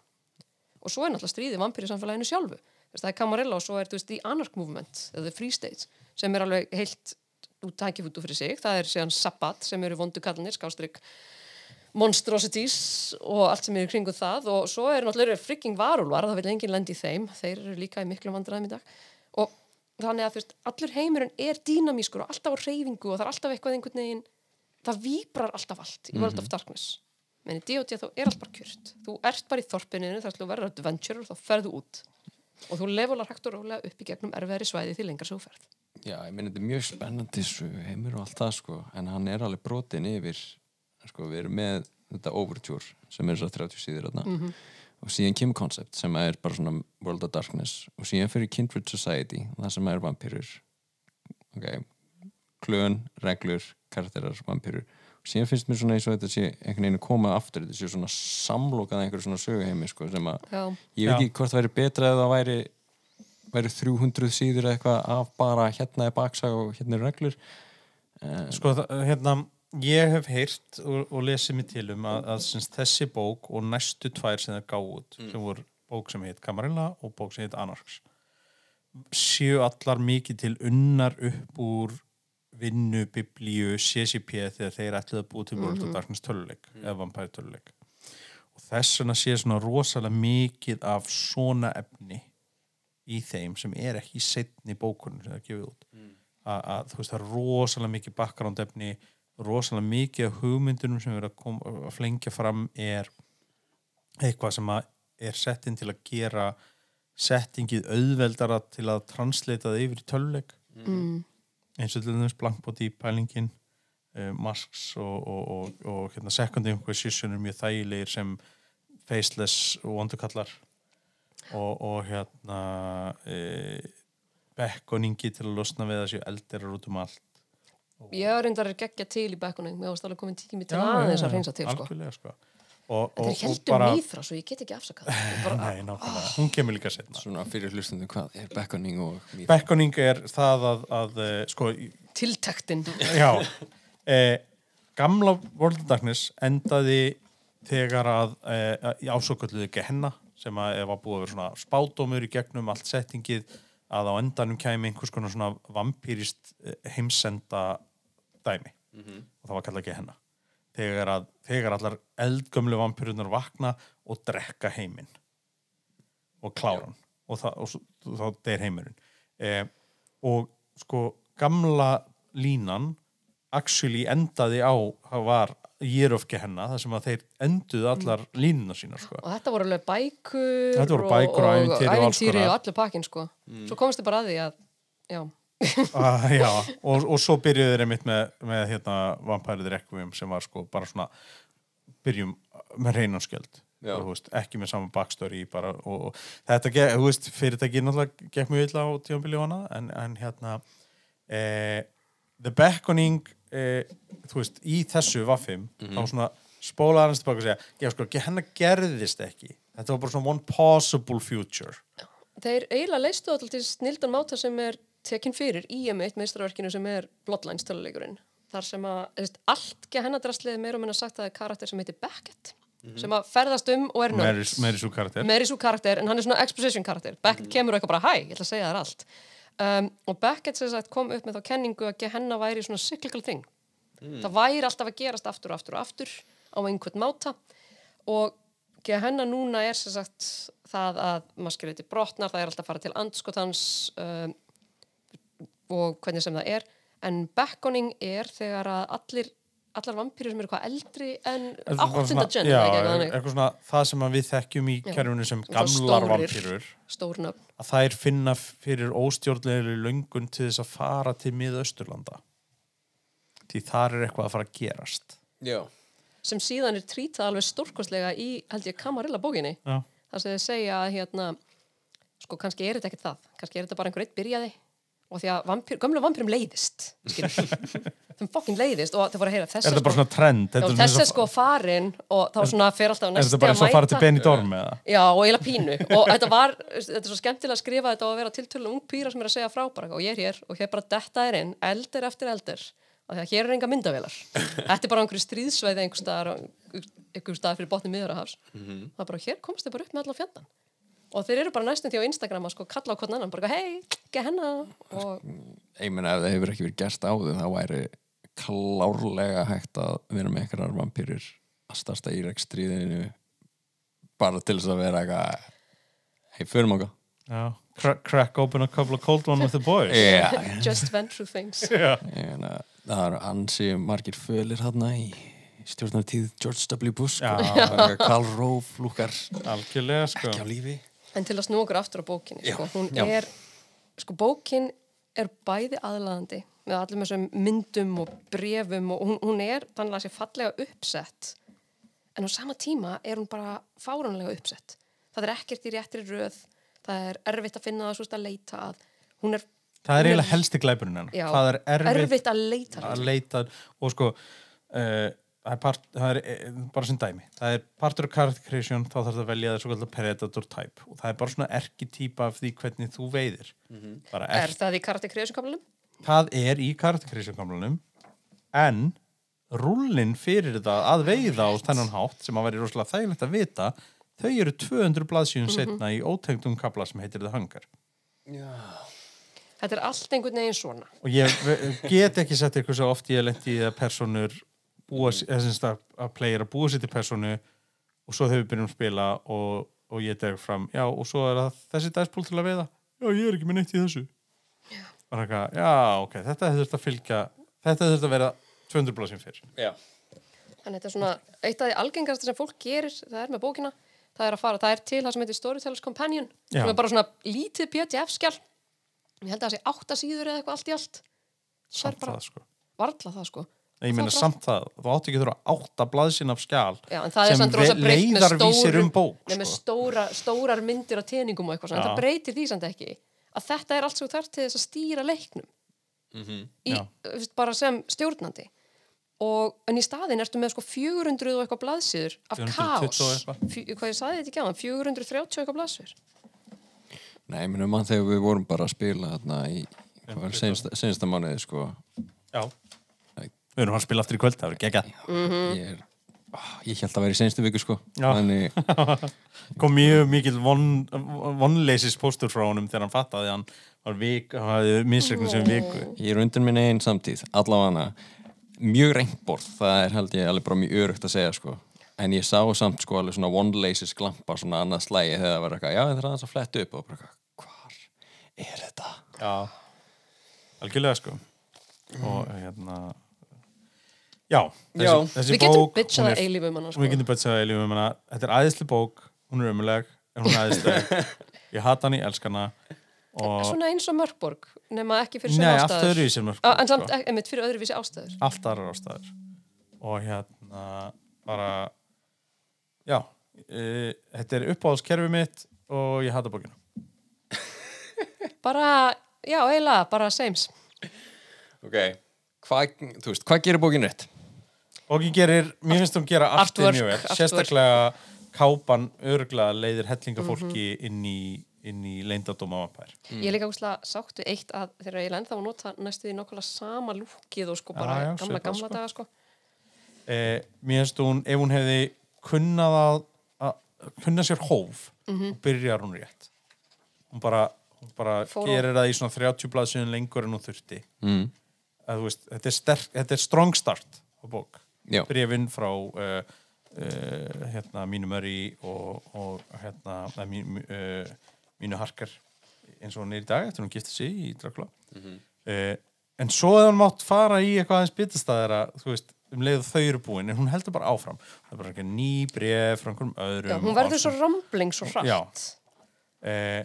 Og svo er náttúrulega stríðið vampýri samfélaginu sjálfu. Veist, það er Camarilla og svo er þú veist, The Anarch Movement eða The Free States sem er alveg heilt út tækifútu fyrir sig. Það er síðan Sabbat sem eru vondu kallanir skástrygg monstrosities og allt sem er í kringu það. Og svo eru náttúrulega frikking varulvar það vil enginn lendi í þeim, þeir eru líka í miklu vandræðum í dag. Og þannig að veist, allur heimurinn er dýnamískur og alltaf á reyfingu og það er alltaf eitthvað einhvern veginn það víbrar alltaf allt í World of Darkness. Menn í D.O.D. þá er allt bara kjört. Þú ert bara í þorpinu þar til þú verður adventure og þá ferðu út. Og þú lefular hægt og rólega upp í gegnum erfiðari svæði því lengar svo ferð. Já, ég minn þetta er mjög spennandi heimur og allt það sko. En hann er alveg brotin yfir sko, við erum með þetta Overture sem er svo 30 síður þarna. Mhm. og síðan kemur Concept sem er bara svona World of Darkness. Og síðan fyrir Kindred Society það sem er vampýrur ok, klön, reglur karakterar, vampýrur og síðan finnst mér svona eins og þetta sé einhvern veginn að koma aftur, þetta sé svona samlokað einhverju svona söguheimi sko sem að Já, ég veit ekki hvort það væri betra eða það væri væri 300 síður eða eitthvað af bara hérna er baksag og hérna er reglur. En, Sko, það- hérna, ég hef heyrt og, og lesið mér til um að, að syns, þessi bók og næstu tvær sem það gáð út, sem voru bók sem heit Camarilla og bók sem heit Anarchs séu allar mikið til unnar upp úr vinnu, biblíu, CCP þegar þeir ætluðu að búa til World of Darkness töluleik eða Vampire töluleik. Og þess vegna sé svona rosalega mikið af svona efni í þeim sem er ekki setni bókunum sem það er gefið út að, að þú veist það er rosalega mikið background efni rosalega mikið af hugmyndunum sem er að, kom, að flengja fram er eitthvað sem er sett inn til að gera settingið auðveldara til að translata það yfir í töluleik mm. eins og til þess blankbóti pælingin uh, masks og, og, og, og hérna, second inquisition er mjög þægilegir sem faceless og vondukallar og, og hérna uh, bekkoningi til að losna við þessi eldirar út um allt ég er reyndar að gegja til í bekkunum varst alveg komin tími til aðeins að reynsa til sko. sko. Og, þetta er heldur mýþra svo ég get ekki afsakað. Bara, *laughs* Nei, nákvæmlega, hún kemur líka setna svona fyrir hlustundum hvað er beckoning og mýð Bekkoning er það að, að eh, sko, tiltektin. Já. Eh, gamla World of Darkness endaði þegar að eh, í ásokölluðu gehenna sem að ef að búið að vera svona spádómur í gegnum allt settingið að á endanum kæmi einhvers konar svona vampýrist heimsenda dæmi. Og það var kallað gehenna. Þegar, að, þegar allar eldgömlu vampýrunar vakna og drekka heiminn. Og klára hann. Og, það, og svo- þá deyr heimurinn. Eh, og sko gamla línan actually endaði á það var Year of Gehenna þar sem að þeir enduðu allar línuna sína sko. og þetta voru alveg bækur Þetta voru bækur og ævintýri og konar. og allir pakkin sko. svo komst þið bara að því að já, *laughs* ah, já, *laughs* og, og svo byrjuðu þeir einmitt með, með hérna, Vampire the Requiem sem var sko bara svona byrjum með reynanskjöld og, ekki með sama backstory bara, og, og þetta, þú veist, fyrirtæki náttúrulega gekk mjög illa á tímabili og hana en, en hérna eh, The Beckoning eh, þú veist, í þessu vaffim þá svona spólaði hans tilbaka og segja já sko, hennar gerðist ekki þetta var bara svona one possible future Þeir eiginlega leistu alltaf til snildan máta sem er tekin fyrir í M1 meistarverkinu sem er Bloodlines töluleikurinn. Þar sem að þú veist, allt gehennadrastlið meira og minna sagt að það er karakter sem heitir Beckett sem að ferðast um og er nörd. meiri svo karakter karakter en hann er svona exposition karakter. Beckett kemur og eitthvað bara hæ, ég ætla að segja þér allt. Um, og Beckett sem sagt kom upp með þá kenningu að gehenna væri svona cyclical thing. Það væri alltaf að gerast aftur og aftur og aftur á einhvern máta. Og Gehenna núna er sem sagt það að maskeriti brotnar, það er alltaf að fara til andskotans um, og hvernig sem það er. En beckoning er þegar að allir allar vampýrur sem eru hvað eldri en Þetta bara áttunda svona- gen já, eða ekki eitthvað þannig. eitthvað svona, það sem við þekkjum í kerfinu sem gamlar vampýrur stórnöfn að þær finna fyrir óstjórnlegri löngun til þess að fara til miðausturlanda. Því þar er eitthvað að fara að gerast. Já. sem síðan er trítað alveg stórkostlega í held ég Camarilla bókinni Já. þar sem þið segja að hérna sko kannski er þetta ekkert það. Kannski er þetta bara einhver eitt byrjaði og því að vampír, gömlu vampýrum leiðist *laughs* þeim fokkin leiðist og þau fóru að heyra þess Er þetta bara svona trend? Þess er og- sko farin og þá svona fer alltaf Er næsti þetta bara eins og fara til Benny Dorm eða? Já, og eiginlega pínu. Og þetta var, þetta er svo skemmtilega að skrifa þetta á að vera tiltölu ung pýra sem er að segja frá bara og ég er hér og hér bara detta er inn eldir eftir eldir og því að hér er enga myndavélar. *laughs* Þetta er bara einhverju stríðsveiði einhver staðar fyrir botni miðurahafs það er bara hér komst þið bara upp með allan fjandan og þeir eru bara næstum því á Instagram að sko kalla á hvern annan bara hei, ekki hennar. Og Ég meina ef það hefur ekki verið gert áður þá væri klárlega hægt að vera með einhverjar vampýrur að starsta í rekstríðinu bara til þess að vera eitthvað hei, förum okkar Já. Crack, crack open a couple of cold one with the boys. *laughs* Já, just went through things. *laughs* Ég meina, það eru ansi margir fölir hérna í stjórnartíð George W. Bush sko. Karl Rove Algjörlega sko. Ekki á lífi En til að snú okkur aftur á bókinni, sko, hún já. er, sko, bókin er bæði aðlaðandi með allum þessum myndum og brefum og hún, hún er þannig að sé fallega uppsett en á sama tíma er hún bara fáránlega uppsett. Það er ekkert í réttri röð, það er erfitt að finna það svo að leita að, hún er, Það er eiginlega helsti glæpurinn já, Það er erfitt, erfitt að leita. að leita og sko uh, það er, part, það er eh, bara sem dæmi. Það er partur af character creation þá þarf það að velja það svo kallar predator type. Og það er bara svona erkitýpa af því hvernig þú veiðir. Bara er er, það í karakter kreðsumkablanum? það er í character creation kamlanum en rúllin fyrir þetta að veiða á þennan hátt sem að væri rosalega þægilegt að vita þau eru 200 blaðsíðun setna í ótengdum kabla sem heitir The Hunger. Þetta er allt einhvern veginn svona. og ég get ekki sett eitthvað svo oft ég lendi í að personur búa, þessins að, að player að búa sér til personu og svo þau byrjum að spila og, og ég deg fram já og svo er það þessi dagspól til að veiða já ég er ekki með neitt í þessu bara eitthvað, já ok, þetta þurft að fylgja þetta þurft að vera 200 blásinn fyrr Já. Þannig þetta er svona, eitt af því algengasta sem fólk gerir, það er með bókina, það er að fara, það er til það sem heitir Storytellers Companion, Já. sem er bara svona lítið PDF-skjál, ég held að það sé átta síður eða eitthvað allt í allt. Það er bara, það sko varla það sko. Ég meina Það samt það, þú átti ekki að þurfa átta blaðsinn af skjál Já, en það er sem samt rosa ve- breytt með leiðarvísir stórum, um bók, nei, með sko. stóra, stórar myndir og teningum og eitthvað svona, en það breytir því samt ekki að þetta er allt svo þarf til þess að stýra leiknum. Í, Já. þú veist, bara sem stjórnandi. Og en í staðin ertu með sko 400 og eitthvað blaðsýður af 420 kaos og eitthvað. Fjö- hvað ég saði þetta ekki á 430 og eitthvað blaðsýður Nei, ég meina mann þegar við vorum bara að spila þarna í sensta, mánuði sko. Já. Við erum að spila aftur í kvöld það er geggjað. Ég er ah, ég held að vera í senstu viku sko. Þannig, *laughs* kom mjög mikil von, vonleisis póstur frá honum þegar hann fattaði að hann var vik, hann hafði misregnum sem viku ég er undir minni einn samtíð allavega. Mjög reyndborð það er held ég alveg bara mjög örugt að segja sko. En ég sá samt sko alveg svona one laces glampa svona annað slægi þegar það var eitthvað já það er aðeins að fletta upp. Og bara eitthvað hvar er þetta? Já, algjörlega sko. Og hérna já, þessi, Já. þessi við getum bók bitchað hún að eilífu um hana við sko. getum bitchað að eilífum um hana þetta er æðisli bók, hún er ömuleg en hún er æðisleg *laughs* ég hata hann, ég elska hana og svona eins og Mörkborg nema ekki fyrir Nei, sem allt ástæður öðruvísi en Mörk Á, Borg, en samt sko. ekki, einmitt fyrir öðruvísi ástæður allt aðrar ástæður og hérna bara Já, uh, þetta er uppáhaldskerfi mitt og ég hata bókina. *laughs* Bara, já, eiginlega, bara sames. Ok, hvað, þú veist, hvað gerir bókin rétt? Bókin gerir, mér finnst hún gera allt Artwork, mjög vel. Sérstaklega kápan örglega leiðir hellingafólki Mhm. inn í, inn í leyndadóma vampær. Ég er líka úrslega sátt við eitt að þegar ég lenda á að nota næstu því nokkula sama lúkið og sko bara Já, já, gamla, gamla sko. daga sko. Eh, mér finnst hún, ef hún hefði kunnað að, að kunna sér hóf, Mhm. og byrjar hún rétt. Hún bara, hún bara gerir það í svona 30 blaðsynum lengur en hún þurfti. Mm. Að, þú veist, þetta, er sterk, þetta er strong start á bók. Brefin frá uh, uh, hérna, mínu möri og, og hérna, uh, mínu, uh, mínu harkar eins og hún er í dag eftir hún gifti sig í Dracula. uh, en svo hefði hún mátt fara í eitthvað aðeins bitastæðara, þú veist, um leið og þau eru búin, en hún heldur bara áfram. Það er bara ný bref frá einhverjum öðrum. Já, hún verður svo rambling svo hratt. Já. Eh,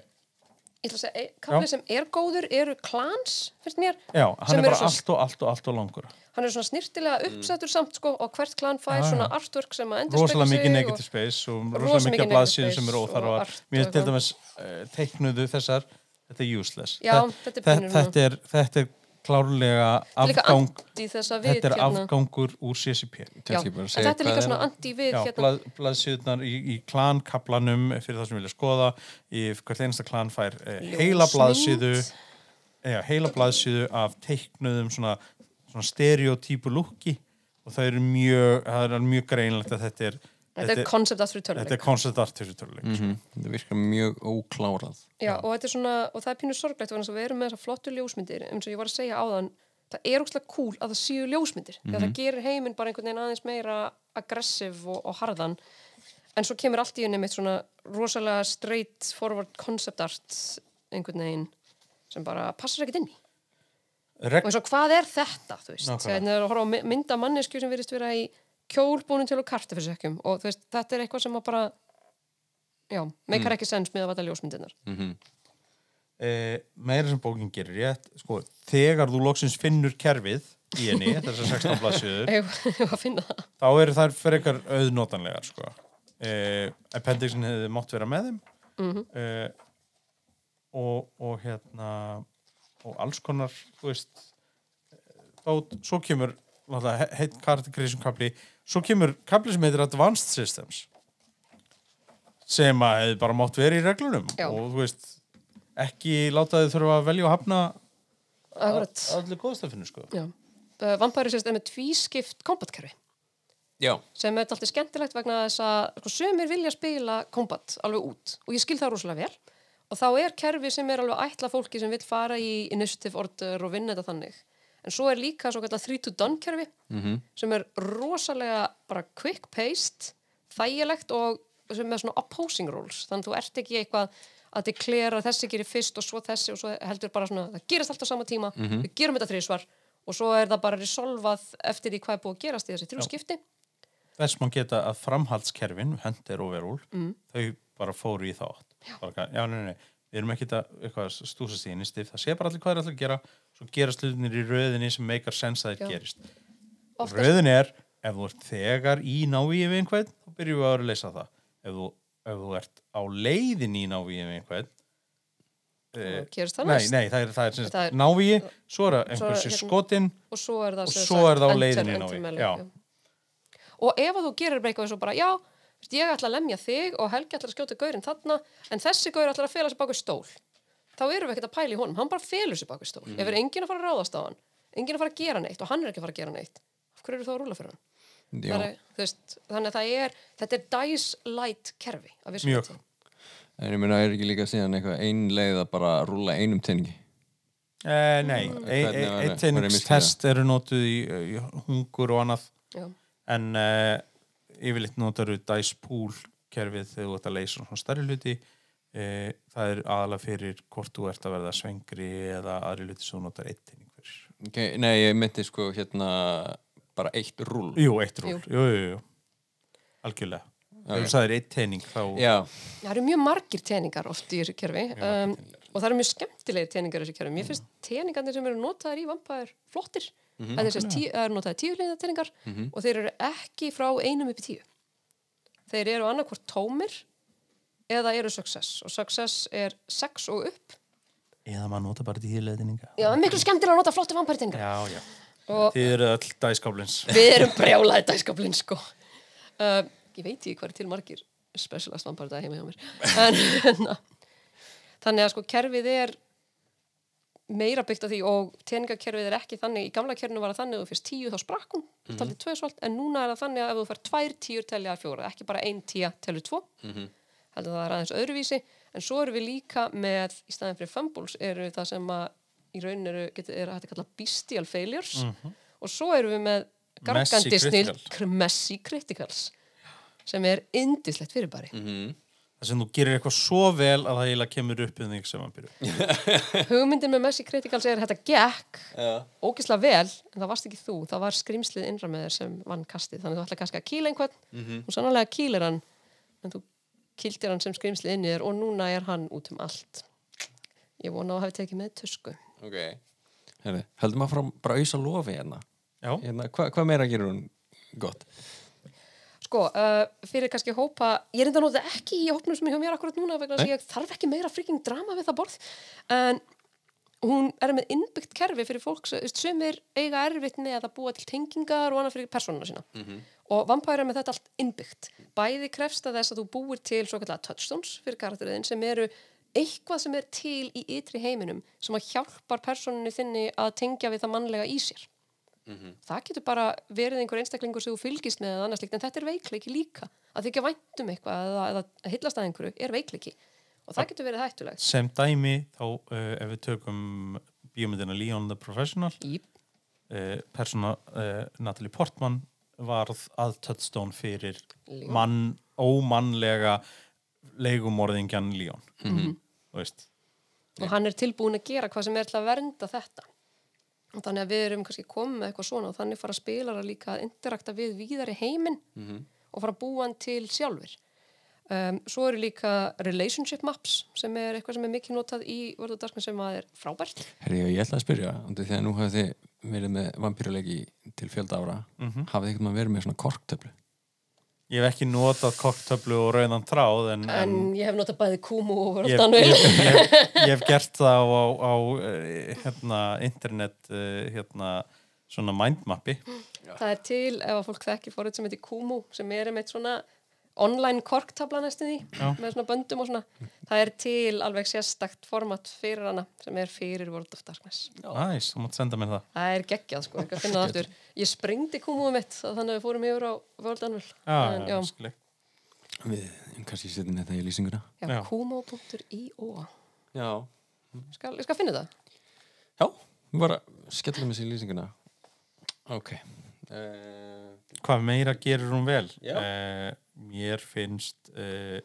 Ég ætla að segja, kaflið Já. sem er góður eru klans, finnst mér. já, hann er bara svo- allt og allt og allt og langur. Hann er svona snirtilega uppsettur samt sko og hvert klan fær já. svona artwork sem að endur rosalega mikið negative space og Rosa rosalega mikið blaðsýðum sem eru óþarfar mér og til dæmis uh, teiknuðu þessar þetta er useless þetta er þe- pínur þetta er, þetta er klárlega afgang við þetta er hérna. afgangur úr CCP þetta er líka svona það? anti við Já, hérna. blað, blaðsýðunar í, í klankaplanum fyrir það sem vilja skoða í hvert einasta klan fær uh, heila blaðsýðu já, heila blaðsýðu af teiknuðum svona, svona stereotypu lúki og það er mjög það er mjög greinlegt að þetta er Þetta er concept art fyrir þetta töluleik. er concept art fyrir töluleik mm Mhm, Þetta virkar mjög óklárað. Já, og þetta er svona, og það er pínu sorglegt við erum með þessar flottu ljósmyndir eins og ég var að segja áðan, það er óslega cool að það séu ljósmyndir, því að það gerir heiminn bara einhvern veginn aðeins meira aggressiv og, og harðan, en svo kemur allt í henni mitt svona rosalega straight forward concept art einhvern veginn sem bara passar ekkert inn í. Reg Og eins og hvað er þetta, þú veist, þegar það er að horfa á my- mynda mannesku sem virðist vera í kjólbúnum til og kartafyrsökjum og þú veist, þetta er eitthvað sem að bara já, meikar ekki sens með að vata ljósmyndirnar. Mm eh, meira sem bókin gerir rétt sko, þegar þú loksins finnur kerfið í henni, þessar 16 blaðsjöður þá eru þær fyrir eitthvað auðnotanlegar sko. eh, appendixin hefði mátt vera með þeim Mhm. eh, og, og hérna og alls konar þú veist þá, svo kemur heitt karakterkrísum kapli svo kemur kapli sem heitir Advanced Systems sem að hefði bara mátt vera í reglunum. Já. og þú veist ekki láta þið þurfa að velja og hafna allir góðstafinu sko. Já. Vampæri sérst er með tvískipt kombatkerfi Já, sem er alltaf skemmtilegt vegna þess að sko, sömur vilja spila kombat alveg út. Og ég skil það rosalega vel. Og þá er kerfi sem er alveg ætla fólki sem vil fara í initiative order og vinna þetta þannig en svo er líka svo kallar 3 to done kerfi Mhm. sem er rosalega bara quick paced þægilegt og sem er svona opposing rules þannig að þú ert ekki eitthvað að deklera þessi gerir fyrst og svo þessi og svo heldur bara svona, það gerist alltaf á sama tíma við gerum þetta þrísvar og svo er það bara resolvað eftir því hvað er búið að gerast í þessi þrjú skipti. Þess má geta að framhaldskerfin Hunter og Verúl Mm. þau bara fóru í þátt. Já, bara, já nei, nei, nei, við erum ekki að eitthvað stúsast í innistif, það sé bara allir hvað er allir að gera svo gerast hlutinir í röðinni sem meikar sens að þeir gerist. Oftast- röðin er, ef þú ert þegar í návíi við einhvern, þá byrjum við að vera að leysa það. Ef þú, ef þú ert á leiðin í návíi við einhvern það nei, nei, það er, það er, Það það er- návíi svo er það Svo er einhversi hérna- skotin og svo er það, Og svo er það á leiðinni já. og ef þú gerir bara eitthvað eins og bara, já, ég ætla að lemja þig og Helgi ætla að skjóta gaurinn þarna en þessi gaur ætla að fela sér baku stól. Þá erum við ekkert að pæla í honum, hann bara felur sér baku stól. Ef er enginn að fara að ráðast á hann enginn að fara að gera neitt og hann er ekki að fara að gera neitt af hverju eru þá að rúla fyrir hann? Er, veist, þannig að er þetta er dice light kerfi Mjög. En ég meina, er ekki líka síðan eitthvað ein leið að bara rúlla einum tengi? Eh, nei, Mm. Einmitt eitteiningstest eru notuð í, í hungur og annað. Já. en uh, yfirleitt notar þú dice pool kerfið þegar þú ert að leysa svona stærri hluti. Uh, það er aðalega fyrir hvort þú ert að verða svengri eða aðri hluti sem þú notar fyrir Okay, nei, ég myndi sko hérna bara eitt rúll. Jú, eitt ról, Jú. jú, jú, jú. Algjörlega. Ef þú sagðir eitteining þá Já, Það eru mjög margir teningar oft í þessu kerfi. Um, og það eru mjög skemmtilegir teningar í þessu kerfi. Mér finnst teningarnir sem eru notaðir í vampaðir flottir. Það er, sérst tí, það eru notaðir tíu liða teningar og þeir eru ekki frá einum upp í tíu. þeir eru annarkvort tómir eða eru success og success er sex og upp Eða maður nota bara tíðleðninga. já, miklu skemmtilega að nota flottu vampæritingar Já, já. og Þið eru öll dæskáblins. *laughs* við erum brjálaði dæskablinn sko uh, ég veit ekki hvað er til margir specialist vampæri heima hjá mér en *laughs* hérna, þannig að sko kerfið er meira byggt af því og teningakerfið er ekki þannig, í gamla kerfinu var það þannig að þú fyrst tíu þá sprakk hún, mm -hmm. tvö svolt en núna er það þannig að ef þú fær tvær tíur telja fjóra, ekki bara ein tíja telju tvo. Heldur það er aðeins öðruvísi. En svo erum við líka með í staðin fyrir fumbles eru það sem að í raun eru, getur, er að kalla bestial failures. Og svo erum við með gargandi Messy criticals sem er indislegt fyrirbæri Það sem þú gerir eitthvað svo vel að það eiginlega kemur upp um þig sem byrju. *laughs* hugmyndin með messy criticals er að þetta gekk ógislega vel en það varst ekki þú, það var skrimslið innra með þér sem vann kastið, þannig að þú ætla kannski að kýla einhvern og sannlega kýlir hann en þú kýldir hann sem skrimslið inni þér og núna er hann út um allt ég vona að hafi tekið með tusku Ok. Heldum að frá bara auðsa lofi hérna. Já. hérna Hvað hva meira gerur hún gott? Sko, uh, fyrir kannski hópa, ég enda að nota ekki í hópnum sem er hjá mér akkurat núna vegna þess að ég þarf ekki meira freaking drama við það borð. En hún er með innbyggt kerfi fyrir fólk sem er eiga erfitt með að búa til tengingar og annað fyrir persónuna sína. Og vampæra með þetta allt innbyggt. Bæði krefst að þess að þú búir til svo kallega touchstones fyrir karakteriðin sem eru eitthvað sem er til í ytri heiminum sem að hjálpar persónunni þinni að tengja við það mannlega í sér það getur bara verið einhver einstaklingur sem þú fylgist með eða annars líkt en þetta er veikleiki líka. Að þykja væntum eitthvað eða, eða að hillast að einhverju er veikleiki. Og það getur verið hættulegt. Sem dæmi þá uh, ef við tökum bíómyndina Leon the Professional. Uh, persóna uh, Natalie Portman varð að touchstone fyrir mann, ómannlega leigumorðingjan Leon. Þú veist. Og hann er tilbúin að gera hvað sem er til að vernda þetta og þannig að við erum kannski komið með eitthvað svona og þannig fara spilara líka að interakta við víðari heiminn og fara að búa hann til sjálfur um, svo eru líka relationship maps sem er eitthvað sem er mikið notað í World of Darkness sem að er frábært Herri, ég ætla að spyrja, því að nú hafið þið verið með vampýrulegi til fjölda ára. Hafið þið eitthvað verið með svona korktöflu? Ég hef ekki notað koktöflu og rauðan tráð en, en ég hef notað bæði Kumu og World ég, ég, ég, *laughs* ég hef gert það á, á, eh, hérna, internet eh, hérna, svona mindmappi. Það er til, ef að fólk þekkir fórið sem heitir Kumu, sem er með svona online korktabla næstum því, Já. með svona böndum og svona. Það er til alveg sérstakt format fyrir hana, sem er fyrir World of Darkness. Næs, þú mátt senda mér það Það er geggjað, sko, að finna það aftur. Ég sprengdi Kumuðu mitt, þannig að við fórum yfir á World Anvil. Já, já, skilji. Við, kannski setjum þetta í lýsinguna. já, Já. kumu.io. Já. Skal, ég skal finna það. Já, við bara skellum þessi í lýsinguna. Ok. Uh, Hvað meira gerir hún vel? Eh, mér finnst eh,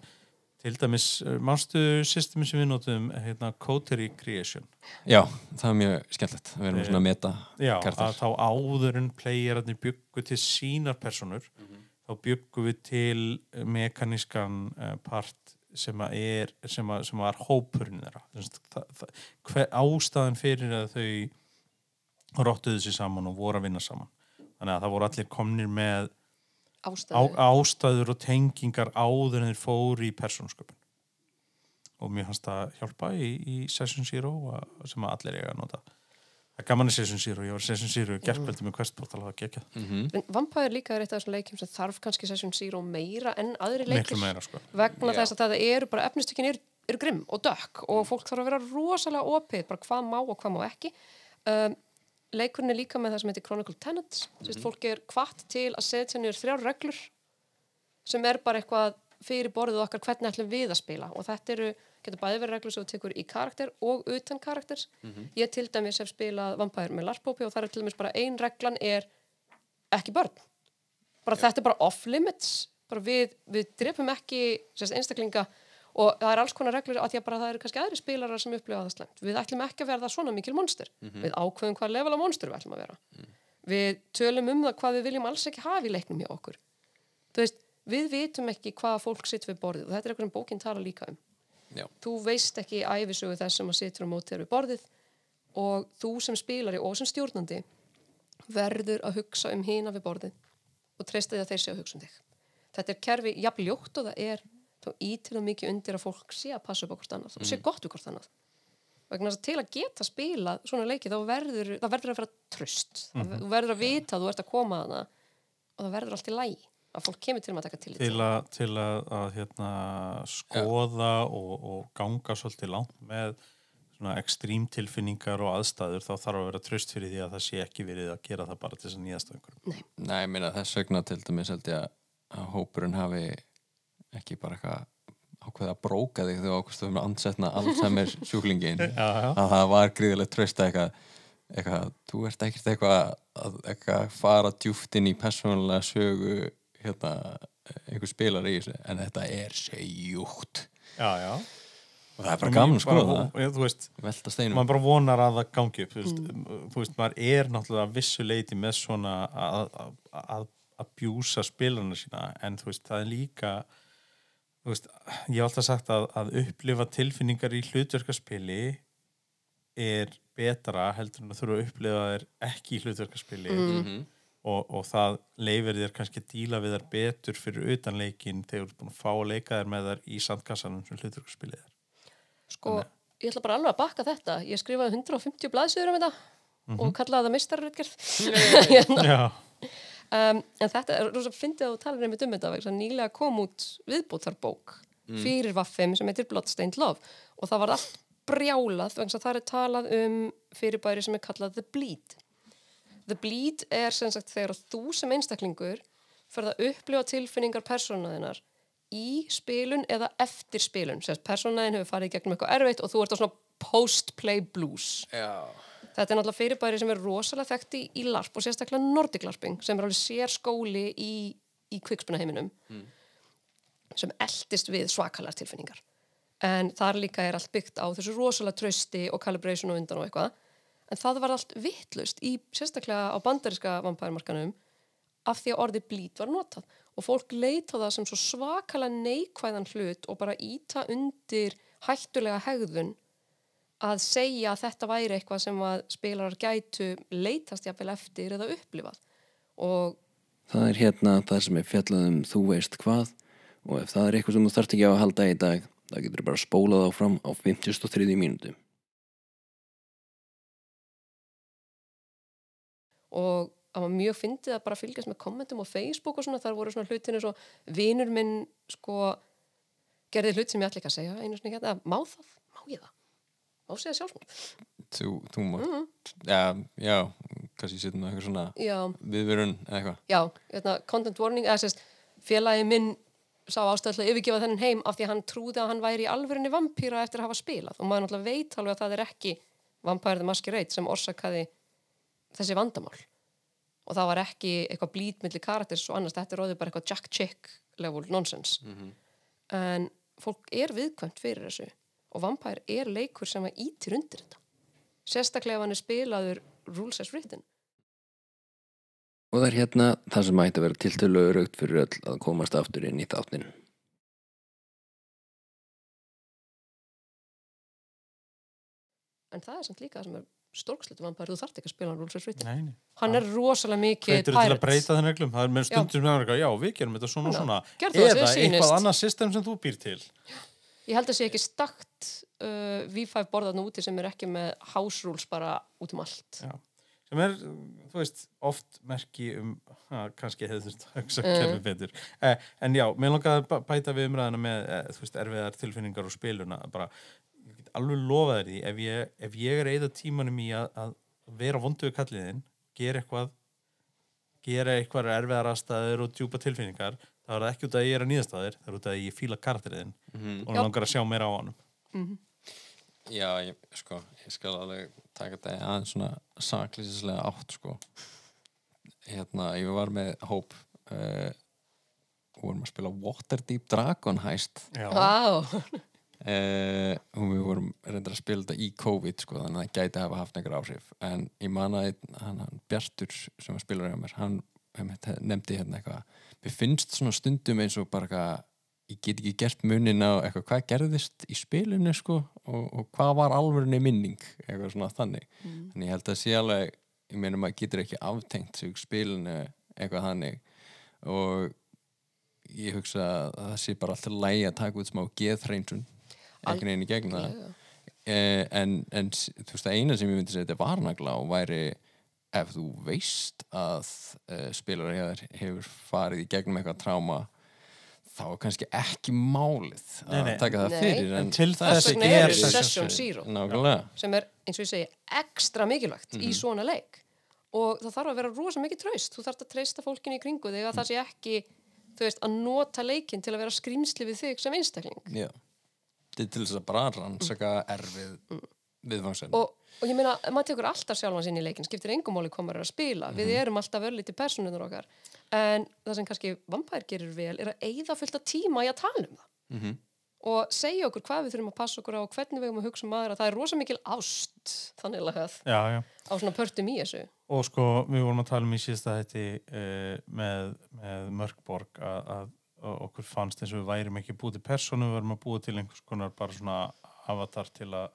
til dæmis, eh, manstu systemi sem við notum, hérna Coterie Creation já, það er mjög skemmtilegt. Við erum Eh, svona að meta Já, karakter. að þá áður en playerarnir byggu til sínar personur þá byggu við til mekanískan uh, part sem að er sem, að, sem var hópurinn þeirra ástæðan fyrir að þau róttuðu sér saman og voru að vinna saman þannig að það voru allir komnir með á, Ástæðu. ástæður og tengingar áður en þeir fóru í persónsköpun og mér fannst það hjálpa í, í Session Zero að, sem að allir eiga að nota það er gaman í Session Zero, ég var í Session Zero gerkveldi með Questportal að það gekja Mhm. En Vampire líka er eitt af þessum leikjum sem þarf kannski Session Zero meira en aðri meira sko vegna Já. þess að það eru bara efnistökin eru, eru grimm og dökk og fólk þarf að vera rosalega opið, bara hvað má og hvað má ekki um, leikurinn er líka með það sem heitir Chronicle Tenants. Mm -hmm. fólk er kvart til að setja niður þrjár reglur sem er bara eitthvað fyrir borðið okkar hvernig ætlum við að spila. Og þetta eru, getur bæði verið reglur sem þú tekur í karakter og utan karakter ég til dæmis hef spilað Vampire með larpópi og það er til dæmis bara ein reglan er ekki börn. Bara þetta er bara off limits. Bara við, við drefum ekki einstaklinga og það er alls konar reglur að því að bara það eru kannski aðri spilarar sem upplifa það slæmt. Við ætlum ekki að verða svona mikil monster. Við ákveðum hvað level af monster við ætlum að vera. Við tölum um það hvað við viljum alls ekki hafa í leiknum hjá okkur. Veist, við vitum ekki hvað fólk sitt við borðið og þetta er eitthvað sem bókinn tala líka um. Já. Þú veist ekki æfisögu þess sem að situr á móti þér við borðið og þú sem spilari og sem stjórnandi verður að hugsa um hina við borðið og treysta því að þeir séu að hugsa um þig. þetta er kerfi jafn ljótt og það er þá ítir það mikið undir að fólk sé að passa upp á hvort annað og sé gott við hvort annað. Vegna þess að til að geta spila svona leiki þá verður, það verður að vera tröst mm þú verður að vita að þú ert að koma að og það verður allt í lægi að fólk kemur til að taka til til að, til að, að hérna, skoða og, og ganga svolítið langt með svona ekstrím tilfinningar og aðstæður þá þarf að vera tröst fyrir því að það sé ekki verið að gera það bara til þess að nýjast einhverjum. Nei, ég meina þess vegna til dæmis held ég að, að hópurinn hafi ekki bara eitthvað ákveða að bróka þig þegar þú ákveðst að ansetna Alzheimer sjúklingin *laughs* að það var gríðilegt tröst að eitthvað, eitthvað þú ert ekkert eitthvað að eitthvað fara djúft inn í persónulega sögu hérna, einhver spilar í þessu en þetta er segjúkt Já, já. og það er bara gaman steinum. maður bara vonar að það gangi upp þú veist, þú veist maður er náttúrulega vissu leiti með svona að, að, að, að bjúsa spilarna sína en þú veist, það er líka veist, ég hef alltaf sagt að, að upplifa tilfinningar í hlutverkaspili er betra heldur en að þurfa að upplifa þær ekki í hlutverkaspili. Og, og það leifir þér kannski að díla við þær betur fyrir utan leikin þegar þú ert búin að fá að leika þær með þær í sandkassanum sem hlutverkaspilið er. Sko, ég ætla bara alveg að bakka þetta. Ég skrifaði 150 blaðsöður um þetta og kallaði það mistarrutgerð *laughs* Já, *laughs* um, en þetta er rosa fyndið að einmitt um þetta vegna að nýlega kom út viðbútarbók fyrir Vaffim sem heitir Bloodstained Love. Og það var allt brjálað vegna að það er talað um fyrirbæri sem er kallað The Bleed. The Bleed er sem sagt þegar þú sem einstaklingur fyrir að upplifa tilfinningar persónaðinnar í spilun eða eftir spilun. Sem persónaðin hefur farið gegnum eitthvað erfitt og þú ert á svona post-play blues. Já. Þetta er náttúrulega fyrirbæri sem er rosalega þekkt í, LARP og sérstaklega Nordic LARPing sem er alveg sér skóli í, í kvikspunaheiminum sem eldist við svakalar tilfinningar. En þar líka er allt byggt á þessu rosalega trösti og calibration og undan og eitthvað. En það var allt vittlust í sérstaklega á bandariska vampærumarkanum af því að orðið blít var notað og fólk leita það sem svo svakalega neikvæðan hlut og bara íta undir hættulega hegðun að segja að þetta væri eitthvað sem að spilarar gætu leitast jafnvel eftir eða upplifað og Það er hérna það sem er fjallað um þú veist hvað og ef það er eitthvað sem þú þarft ekki á að halda í dag þá getur bara spólað áfram á 53. mínútu. og það var mjög fyndið að bara fylgjast með kommentum á Facebook og svona, þar voru svona hlutinu svo vinur minn sko gerði hlut sem ég ætla ekki að segja einu svona hérna, má það, má ég það má segja sjálfsmór Þú, þú má, já, já, kannski setjum við eitthvað svona já, viðvörun eða eitthvað. já, hérna, content warning eða sérst, félagi minn sá ástæðlega yfirgefa þennan heim af því að hann trúði að hann væri í alvörinni vampýra eftir að hafa spilað. Og maður náttúrulega veit alveg að það er ekki Vampire the Masquerade sem orsakaði þessi vandamál. Og það var ekki eitthvað blít milli karakters og annars, þetta er róðið bara eitthvað Jack Chick level nonsense. En fólk er viðkvæmt fyrir þessu og Vampire er leikur sem að ítir undir þetta. Sérstaklega ef hann er spilaður rules as written. Og það er hérna það sem ætti að vera tiltölu raugt fyrir öll að komast aftur inn í þáttin. en það er samt líka það sem er stórksleitu Vampire, þú þarft ekki að spila hann rules as written. Nei, nei. hann er rosalega mikið Hveitur til að breyta þenn reglum? Það er með stundum sem það er eitthvað, já, við gerum þetta svona og Já, svona. Það eða eitthvað annað system sem þú býr til ég held að sé ekki stakt uh, V5 borðarnu úti sem er ekki með house rules bara út um allt Já. sem er, þú veist, oft merki um, ha, kannski hefur þurft að hugsa Mm. kerfi betur eh, en já, mér langaði að bæ- bæta við umræðina með, eh, þú veist, erfiðar tilfinningar og spiluna, bara, ég get alveg lofa þér því, ef ég, ef ég er eða tímanum í að, að vera vondu við kalliðin, gera eitthvað gera eitthvað erfiðar aðstæður og djúpa tilfinningar þá er það ekki út að ég er að nýðastæðir það er út að ég fíla karakteriðin og Já. langar að sjá meira á honum. Já, ég, sko, ég skal alveg taka þetta aðeins svona saklýsislega átt, sko. Hérna, ég var með hóp uh, og vorum að spila Waterdeep Dragon Heist. Já, Vá, uh, og við vorum reyndar að spila þetta í COVID, sko, þannig að það gæti hafa haft einhver áhrif, en ég man að hann, hann Bjartur sem spilar hjá mér, hann nefndi hérna eitthvað, við finnst svona stundum eins og bara eitthvað ég get ekki gert munin á eitthvað hvað gerðist í spilinu sko og, og hvað var alvörinni minning? Eitthvað svona þannig. En ég held að sé alveg ég meina maður getur ekki aftengt sig spilinu eitthvað þannig. Og ég hugsa að það sé bara alltaf lægi að taka út smá geðhreinsun einhvern veginn í gegn það. Eh, en, en þú veist, það eina sem ég myndi segja þetta varnagla og væri ef þú veist að uh, spilar hefur, hefur farið í gegnum eitthvað tráma þá er kannski ekki málið að Nei, nei. taka það Nei. fyrir En en til það þess vegna ekki er session zero. nákvæmlega. Sem er, eins og ég segi, ekstra mikilvægt í svona leik. Og það þarf að vera rosa mikið traust. Þú þarf að treysta fólkinu í kringu þig að það sé ekki þú veist, að nota leikin til að vera skrýmsli við þig sem einstakling. Já, til þess að bara rannsaka erfið viðfangsefni. og, og ég meina, maður tekur alltaf sjálfan sinni í leikin skiptir engum máli hvað maður er að spila. Við erum alltaf örlítið personunar okkar. En það sem kannski vampær gerir vel er að eigða fullt af tíma í að tala um það. Og segja okkur hvað við þurfum að passa okkur á og hvernig við höfum að hugsa um aðra. Það er rosa mikil ást þannig Já, já. á svona pörtum í þessu. Og sko, við vorum að tala um í síðasta þetta uh, með, með Mörkborg að, að, að okkur fannst eins og við værim ekki búið til persónu, við varum að búið til einhvers konar bara svona avatar til að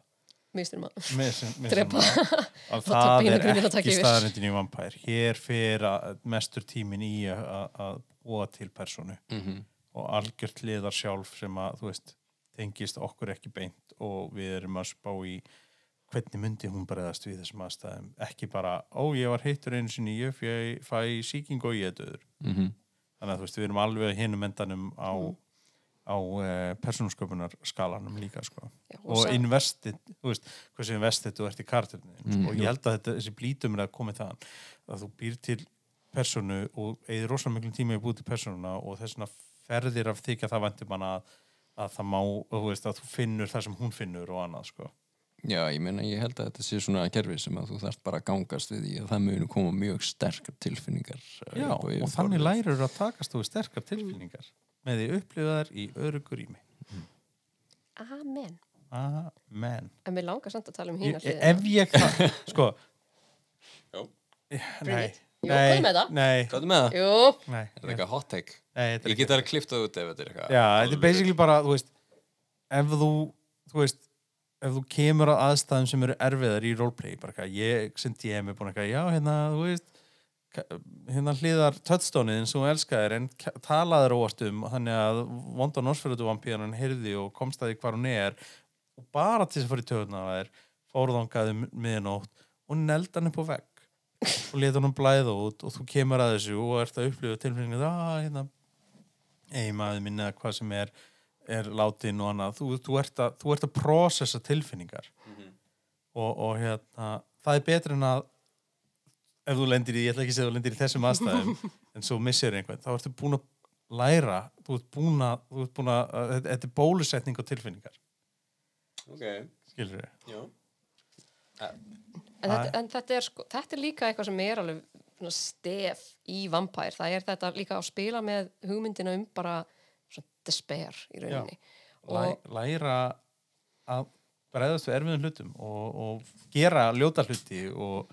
mistur maður *laughs* mis, mis, Drepa. að *laughs* Láta það er ekki staðarindin í vampær hér fyrir að, mestur tímin í að, að- að búa til persónu Mhm. og algjört liðar sjálf sem að þú veist, tengist okkur ekki beint og við erum að spá í hvernig myndi hún bregðast við þessum aðstæðum ekki bara, ó ég var heittur einu sinni ég fæ, fæ síking og ég er döður Mhm. Þannig að þú veist, við erum alveg hinum endanum á, á uh, persónusköpunar skalanum líka sko. Já, og og investið, þú veist, hversu investið þú ert í karturni Mm, sko. ég held að þetta, þessi blítum er að koma þaðan að þú býr til persónu og eigið rosalega miklum tíma í að búið til persónuna og þess vegna ferðir af þykja það vandir manna að, að það má, þú veist, að þú finnur það sem hún finnur og annað, sko Já, ég meina, ég held að þetta sé svona kerfi sem að þú þarft bara að gangast við í og það munu koma mjög sterkar tilfinningar uh, Já, og yfirborðið. þannig lærir að takast þú sterkar tilfinningar með því upplifaðar í örugur ími Amen Amen En mér langar samt að tala um hína Ef ég það, *laughs* sko Já. Nei, nei, hvað með það? Nei, Hvað er með það? Jú, nei, Er það eitthvað hot take? nei þetta er Ég get alveg kliftað út ef þetta er eitthvað Já, þetta er basically bara, þú veist ef þú, þú veist ef þú kemur að aðstæðum sem eru erfiðar í roleplay, bara eitthvað, ég sem DM er búin eitthvað, já, hérna, þú veist hérna hliðar touchstone-ið eins og elskaðir en talaðir óvart um þannig að vondan orsfjörðu vampíðan heyrði og komst að því hvar hún er og bara til þess að fara í töðuna að þær fóruðangaði miðnótt og neldi hann upp á vegg og leta hann blæða út og þú kemur að þessu og ert að upplifa tilfinningin að hérna, eiginmaður minn eða hvað sem er er látin og annað. Þú, þú, ert að, þú ert að processa tilfinningar. Og, og hérna það er betur en að ef þú lendir í, ég ætla ekki að segja að þú lendir í þessum aðstæðum *laughs* en svo missir einhvern, þá ertu búin að læra, þú ert búin að, þú ert búin að, þetta er bólusetning á tilfinningar. Ok, skilur já. En þetta, en þetta er sko þetta er líka eitthvað sem er alveg stef í vampær, það er þetta líka að spila með hugmyndina um bara despair í rauninni. Læ, og læra að bregðast við erfiðum hlutum og, og gera ljóta hluti og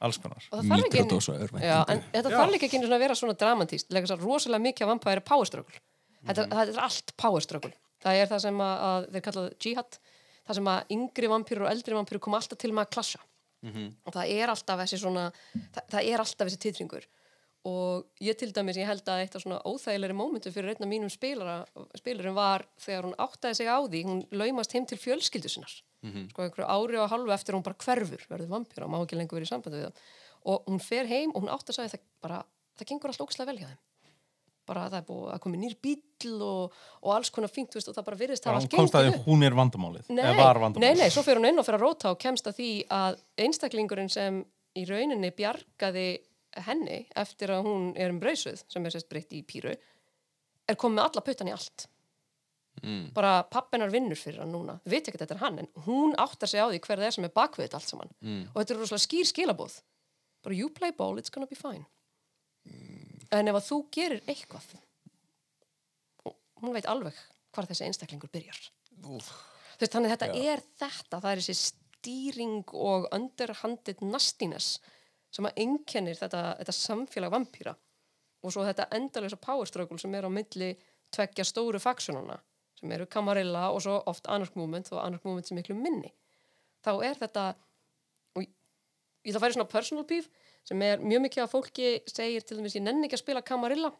alls konar. Og það þarf ekki Mikrodósa en þetta þarf ekki að vera svona dramatíst rosalega mikið af vampæri er power struggle. Þetta, þetta er allt power struggle. Það er það sem að, að þeir kallað jihad. Það sem að yngri vampýrur og eldri vampýrur koma alltaf til með að klassa. Og það er alltaf þessi svona það, það er alltaf þessi titringur og ég til dæmis, ég held að eitt af svona óþægilegri mómentu fyrir einn af mínum spilara, spilarum var þegar hún áttaði sig á því hún laumast heim til fjölskyldu sinnar. Sko einhverju ári og hálfu eftir að hún bara hverfur verður vampýra, má ekki lengur verið í sambandi við það og hún fer heim og hún átti að segja það bara, það gengur alltaf ókslega vel hjá þeim. Bara það er búið að koma nýr bíl og, og alls konar fínt, þú veist, og það bara virðist hún allt að því upp. hún er vandamálið Nei, var nei, vandamálið. nei, svo fyrir hún inn og fyrir að róta og kemst að því að einstaklingurinn sem í rauninni bjargaði henni eftir að hún er um brausuð sem er sérst breytt í píru er komið alla puttan í allt. Mm. bara pappinar vinnur fyrir hann núna. Við veit ekki að þetta er hann, en hún áttar sig á því hver það er sem er þetta allt saman. Mm. og þetta er rosalega skýr skilabóð bara you play ball, it's gonna be fine. En ef að þú gerir eitthvað og hún veit alveg hvar þessi einstaklingur byrjar. Þú veist, þannig þetta er þetta það er þessi stýring og underhanded nastiness sem að einkennir þetta, þetta samfélag vampýra og svo þetta endalösa power struggle sem er á milli tveggja stóru faksjónuna sem eru Camarilla og svo oft Anarch Movement og Anarch Movement sem miklu minni. Þá er þetta og ég það færi svona personal beef sem er mjög mikið að fólki segir til dæmis ég nenni ekki að spila Camarilla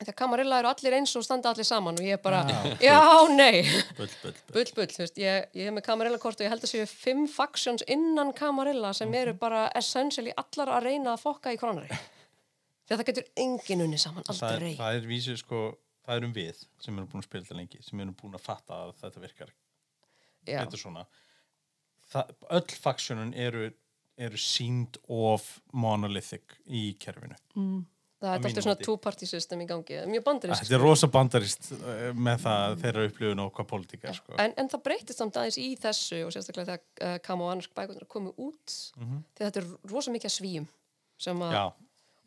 þegar Camarilla eru allir eins og standa allir saman og ég er bara, já, nei. Bull, bull, bull. bull, bull, þú veist, ég, ég hef með Camarilla kort og ég held að séu fimm factions innan Camarilla sem eru bara essentially allar að reyna að fokka í kronari því að það getur engin unni saman, það, er, aldrei það er vísu sko það erum við sem erum búin að spila þetta lengi sem erum búin að fatta að þetta virkar Já. þetta er svona. Það, öll faksjónun eru eru sínd of monolithic í kerfinu það er alltaf svona two-party system í gangi, mjög bandarist þetta er rosa bandarist eh, með það þeirra upplifun og hvað pólitík er sko. en, en það breytist samt aðeins í þessu og sérstaklega þegar uh, Kam og annars bækunar komu út því að þetta er rosa mikið svíum já,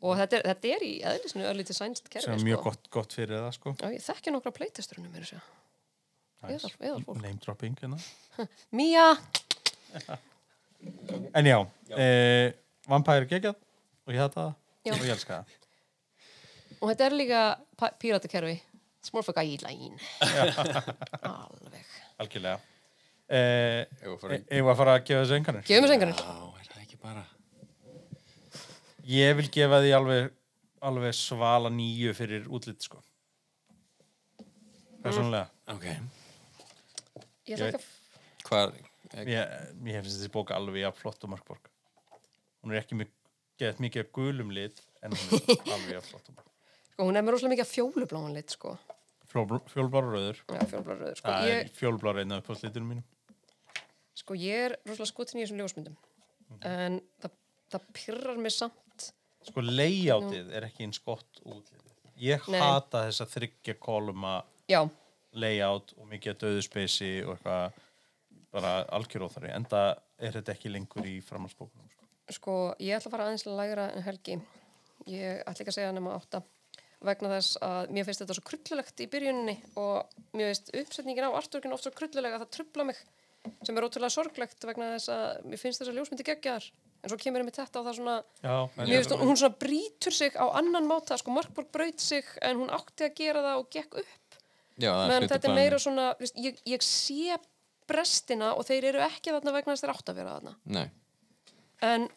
og þetta er, þetta er í eðlisinu örlítið sænst kerfi sem er mjög sko. gott, gott fyrir það sko. Já, ég þekki nokkra playtesturinn mér segja Eðal, eðal fólk name dropping hérna. *laughs* Mía, en já, eh, Vampire er geggjað og ég þetta Já. og ég elska það og þetta er líka píratakerfi Small for guideline Alveg. Algjörlega. Eh, að í- Ég var að fara að gefa þessu enganir Gefum við sengarnir Já, er það ekki bara? Ég vil gefa því alveg, alveg svala nýju fyrir útlit sko. Personlega. Ok. Ég Ég ætla ekki að Hvað, Ég, ég finnst þessi bóka alveg jafn flott og Markborg. Hún er ekki mjög, mikið af gulum lit en hún er *laughs* alveg jafn flott og Markborg. Sko, hún er með rosalega mikið fjólubláan lit sko. Fjólblár rauður. Já, fjólubláan rauður sko. Það er fjólblár einn af uppáðslitunum mínum. sko, ég er rosalega skotin í þessum ljósmyndum en það, það pyrrar mig samt Sko layoutið er ekki eins gott útlitið. Ég Nei. hata þessa þryggja koluma Já, layout og mikið að döðu speysi og eitthvað bara algjöróþari. Enda er þetta ekki lengur í framhaldsbókunum. Sko. sko, ég ætla að fara aðeins lægra en Helgi ég ætla ekki að segja nema átta vegna þess að mér finnst þetta svo krullulegt í byrjuninni og mér finnst uppsetningin á artworkinu oft svo krullulega að það trubla mig sem er ótrúlega sorglegt vegna þess að mér finnst þess að ljósmyndi geggjar en svo kemur ég með þetta og það svona Já, mér finnst hún, hún svona brýtur sig á annan máta sko Markborg braut sig en hún átti að gera það og gekk upp. Já, hluti þetta er meira svona viðst, ég, ég sé brestina og þeir eru ekki þarna vegna þess að þeir átt að vera þarna. Nei, en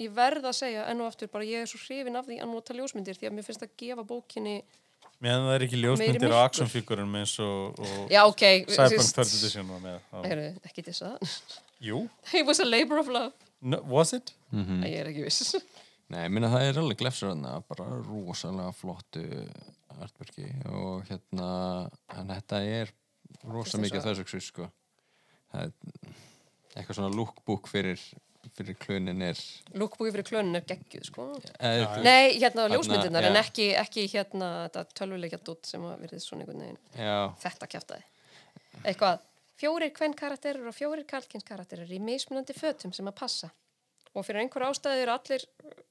ég verð að segja enn og aftur bara ég er svo hrifin af því að nota ljósmyndir því að mér finnst að gefa bókinni Meðan það er ekki ljósmyndir á actionfigurum eins og, og já ok, Cyberpunk 3rd edition var með. ekki þess að *laughs* Jú, *laughs* it was a labor of love no, was it? Mm. ég er ekki viss *laughs* Nei, ég minna það er alveg glefsur þarna, bara rosalega flottu artverki og hérna, en þetta er rosa Finnst mikið þessu sko. Það er eitthvað svona lookbook fyrir, fyrir klunin er... lookbooki fyrir klönin er geggjuð sko. Er, nei, hérna ljósmyndirnar já. en ekki, ekki hérna þetta tölvuleikja dótt sem að verið svona einhvern veginn Já, þetta kjaftaði. Eitthvað, fjórir kvenn karakterir og fjórir kalkins karakterir í mismunandi fötum sem að passa. Og fyrir einhver ástæði eru allir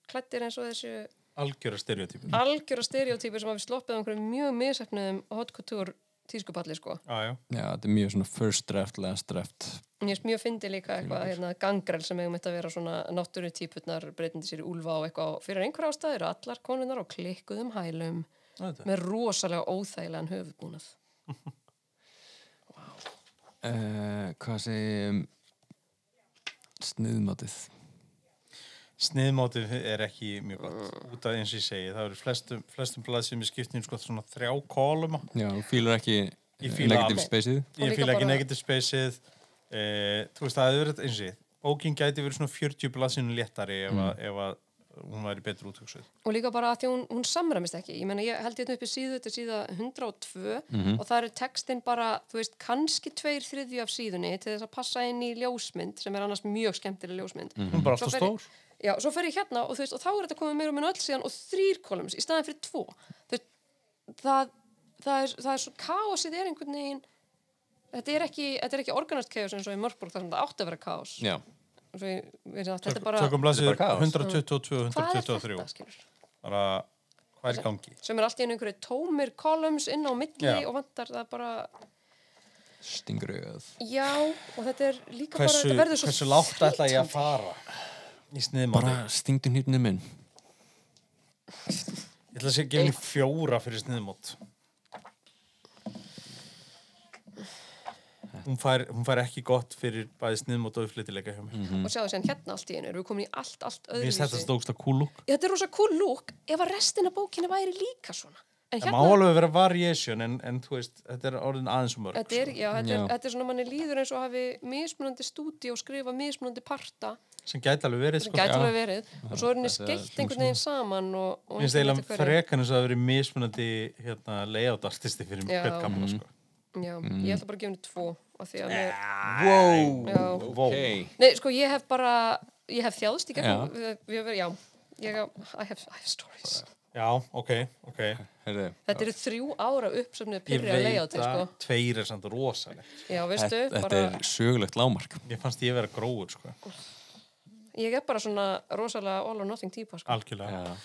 klættir eins og þessu Algjöra stereotypur. algjöra stereotypur sem að við einhverjum mjög misefnuðum hot couture tískupalli sko. Já, já. þetta er mjög svona first draft, last draft. Ég er mjög fyndi líka eitthvað hérna, gangrel sem hefur mitt að vera svona náttúru típutnar breytindi sér í úlfa og eitthvað og fyrir einhver ástæður allar konunar á klikkuðum hælum Þetta. með rosalega óþægilegan höfubúnað Uh, *laughs* hvað segir um sniðmátið? Sniðmótið er ekki mjög gott. Út af eins og ég segi, það eru flestum, flestum blaðsum í skiptinu sko svona þrjá kóluma. Já, þú fílar ekki Ég negative spaceið? Ég fýla ekki negative spaceið. Eh, þú veist, það hefur verið eins og ég. Bókin gæti verið svona 40 blaðsinu léttari ef, að, ef að hún væri betur útugsuð. og líka bara að því hún, hún samræmist ekki ég meina ég held hérna upp í síðu þetta er síða 102 og það er textin bara þú veist kannski tveir þriðju af síðunni til þess að passa inn í ljósmynd sem er annars mjög skemmtileg ljósmynd Hún er bara alltaf ég- stór. Já, svo fer ég hérna og þú veist, og þá er þetta komið meira og minna öll síðan og þrýr kolumns í staðan fyrir tvo. Veist, það, það, er, það er svo kaosið er einhvern veginn, þetta er ekki, þetta er ekki organist chaos eins og í Mörkborg þar sem það átti að vera kaos. Já, Svo ég, við, þetta er bara, Tökum Þetta kaos. 122 og hvað er 123. þetta? Bara, hvað er í gangi? Sem er allt í einu einhverju tómir kolumns inn á milli Já. og vantar það bara, stingur auðað. já, og þetta er líka Hversu, bara, þetta verður svo hversu látt ætla ég að fara í sniðmáti? Bara stingdu hnýrnum minn. Ég ætla að segja gefa henni fjóra fyrir sniðmót. Hún fær, hún fær ekki gott fyrir bæði sniðmót og uppflytileika hjá mér. Og sjáðu sér hérna allt í einu, erum við komin í allt, allt Mér finnst þetta öðruvísi. stókst að kúlu. Já, þetta er rosa cool look ef að restina bókinni væri líka svona. En Það má hérna, alveg vera variation en, en þú veist, þetta er orðin aðeins og mörg. þetta er, já, þetta, Já. er, þetta er svona manni líður eins og hafi mismunandi stúdi og skrifa mismunandi parta Sem gæti alveg verið, sem sko. gæti alveg verið. Og svo er henni þetta skeitt einhvern veginn saman og, og finnst eiginlega frekan eins og að það verið mismunandi hérna, layout artisti fyrir hvert gamla, sko. Já, ég ætla bara að gefa henni tvo af því að mér, Wow, já, ok. Nei, sko, ég hef bara, ég hef þjáðst í gegnum, við, við, við, já, ég I have, I have stories. Já, ok, ok. Herðu, Þetta eru þrjú ára uppsöfnuð Ég pyrri að veit leiða til, að sko. tveir er samt rosalegt. Já, veistu, þetta, þetta bara, er sögulegt lámark Ég fannst ég vera gróður, sko. Ég er bara svona rosalega all or nothing típa, sko. Algjörlega.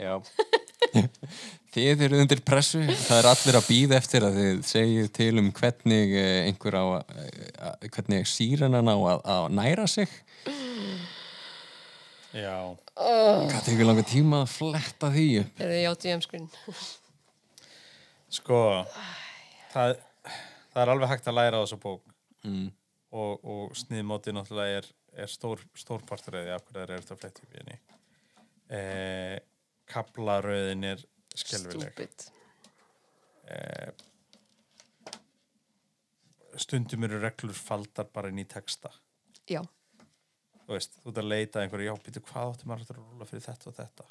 Já *laughs* Þið eru undir pressu, það er allir að býða eftir að þið segið til um hvernig eh, einhver á að, að- hvernig síranan á að, að næra sig já. Hvað tekur langa tíma að fletta því upp? Er þið já DM screen? Sko, það, það er alveg hægt að læra á þessu bók Mm. og, og sniðmóti náttúrulega er, er stór, stór parturöði af hverju það er eftir að fletti í henni. Eh, kablaröðin er skelvileg. Eh, stundum eru reglur faldar bara inn í texta. Já, Þú veist, þú ert að leita einhverju, já, býtu, hvað áttu maður að rúla fyrir þetta og þetta?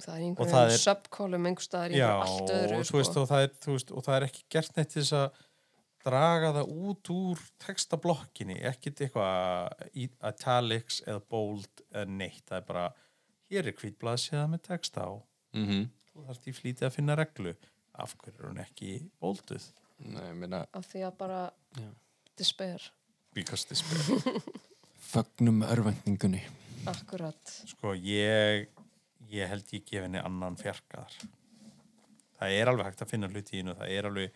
það er einhverjum er- subcolumn einhver staðar í Já, einhverju allt öðru, og, þú sko. veist, og, það er, veist, og það er ekki gert neitt þess að draga það út úr textablokkinni, ekkit eitthvað í italics eða bold eða neitt, það er bara hér er hvítblaðsíða með texta á Mm -hmm. þú þarfst í flítið að finna reglu af hverju er hún ekki bolduð Nei, minna, Af því að bara Já. despair. because bit. *laughs* fögnum örvendingunni Akkurat. sko, ég ég held ég gef henni annan fjarkaðar það er alveg hægt að finna hluti í hennu, það er alveg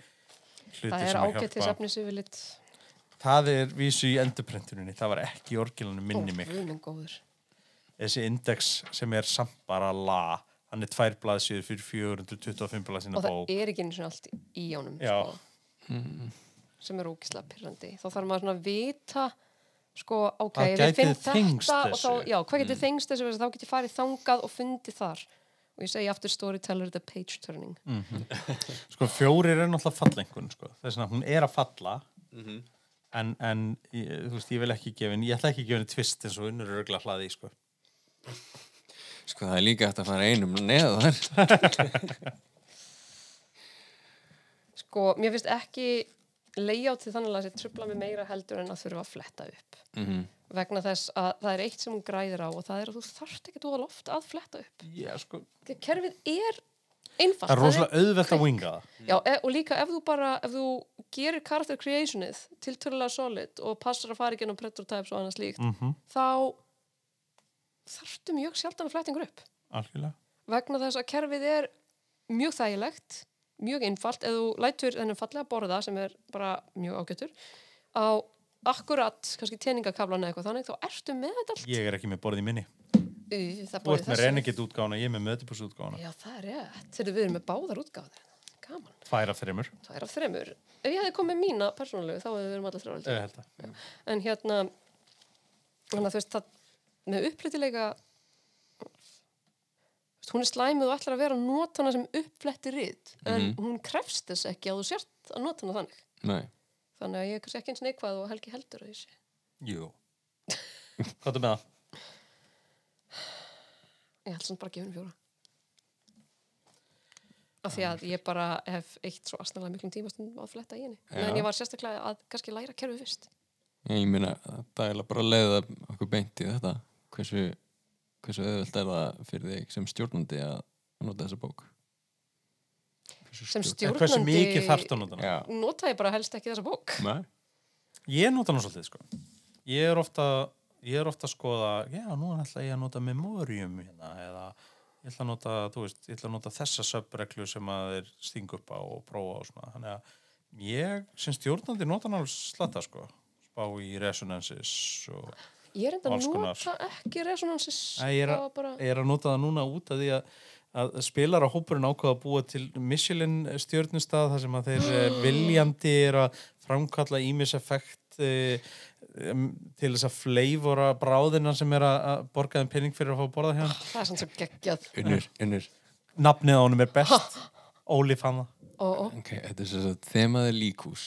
Það er ágættis hjálpa. efnis yfirleitt. það er vísu í endurprentuninni. Það var ekki í orginalinu minni mig. þessi index sem er samt bara la. Hann er tvær blaðsjöður fyrir 425 blaðsina Og það er ekki eins og allt í ánum, sko. Sem er ógislega pyrrandi. Þá þarf maður svona að vita, sko, ok, við gæti finn þengst þetta og þá, já, hvað getur þengst þessu, þá getur farið þangað og fundið þar. Og ég segi aftur storyteller the page turning. *laughs* sko fjórir er náttúrulega fallengun sko. þess að hún er að falla en, en ég, þú veist, ég vil ekki gefa henni ég ætla ekki að gefa henni tvist eins og unnur er örgla hlaði sko. Sko það er líka eftir að fara einum neðar *laughs* Sko, mér finnst ekki layoutið þannig að það sé trubla mig meira heldur en að þurfa að fletta upp. mm Vegna þess að það er eitt sem hún græðir á og það er að þú þarft ekki dúa loft að fletta upp. Já, sko, að kerfið er einfalt. það er rosalega auðvelt að winga það Já, e og líka ef þú bara, ef þú gerir character creationið til tölulega solid og passar að fara ekki ennum prototypes og annað slíkt, mm þá þarftu mjög sjaldan að fletta yngur upp. algjörlega Vegna þess að kerfið er mjög þægilegt, mjög einfalt, ef þú lætur þennan fallega borða sem er bara mjög ágættur, á akkurat, kannski tjeningakaflan eða eitthvað þannig, þá ertu með þetta allt. ég er ekki með borðið minni Í, þú ert með renegit útgána, ég er með mötibus útgána Já, það er rétt. Þegar við erum með báðar útgáður. Gaman. tvær af þreymur er af þremur. Ef ég hefði komið mína persónulegu, þá hefði við erum allir að En hérna, að þú veist, það, með upplýtilega, hún er slæmið og ætlar að vera að nota hana sem uppfletti rít, en hún krefst þess ekki að þú sért að nota hana þannig. Nei Þannig að ég er kannski ekki eins neikvað og Helgi heldur að ég sé. jú *laughs* hvað er með það? Ég held samt bara að gefa henni fjóra. Af því að ég bara hef eitt svo astnalega miklum tímastundum á að fletta í henni. Já. En ég var sérstaklega að kannski læra kerfið fyrst. Ég meina, það er bara að leiða okkur beint í þetta hversu, hversu auðvöld er það fyrir þig sem stjórnandi að nota þessa bók Hversu Sem stjórnandi að nota hana? Já, nota ég bara helst ekki þessa bók. Nei. Ég nota hana svolítið sko. Ég er ofta ég er ofta að skoða, já, nú ætla ég að nota memorium hérna, eða ég ætla að nota, þú veist, ég ætla að nota þessa söpreglu sem að þeir stinga upp á og prófa og svona, þannig að ég sem stjórnandi nota hann alveg slatta sko, spá í resonances og Ég er enda að nota ekki resonansis ég, er og að, bara, ég er að nota það núna út af því að, að spilar á hópurinn ákvaða að búa til Michelin stjórnustað þar sem að þeir eh, *gasps* viljandi er að framkalla ímiseffekt e, um, til þess að fleivora bráðina sem er að, að borga þeim pening fyrir að fá að borða hérna. það er sann sem geggjað. Unnur, unnur Nafnið á honum er best. *gasps* Óli fann það þetta er svo að þemaði líkús.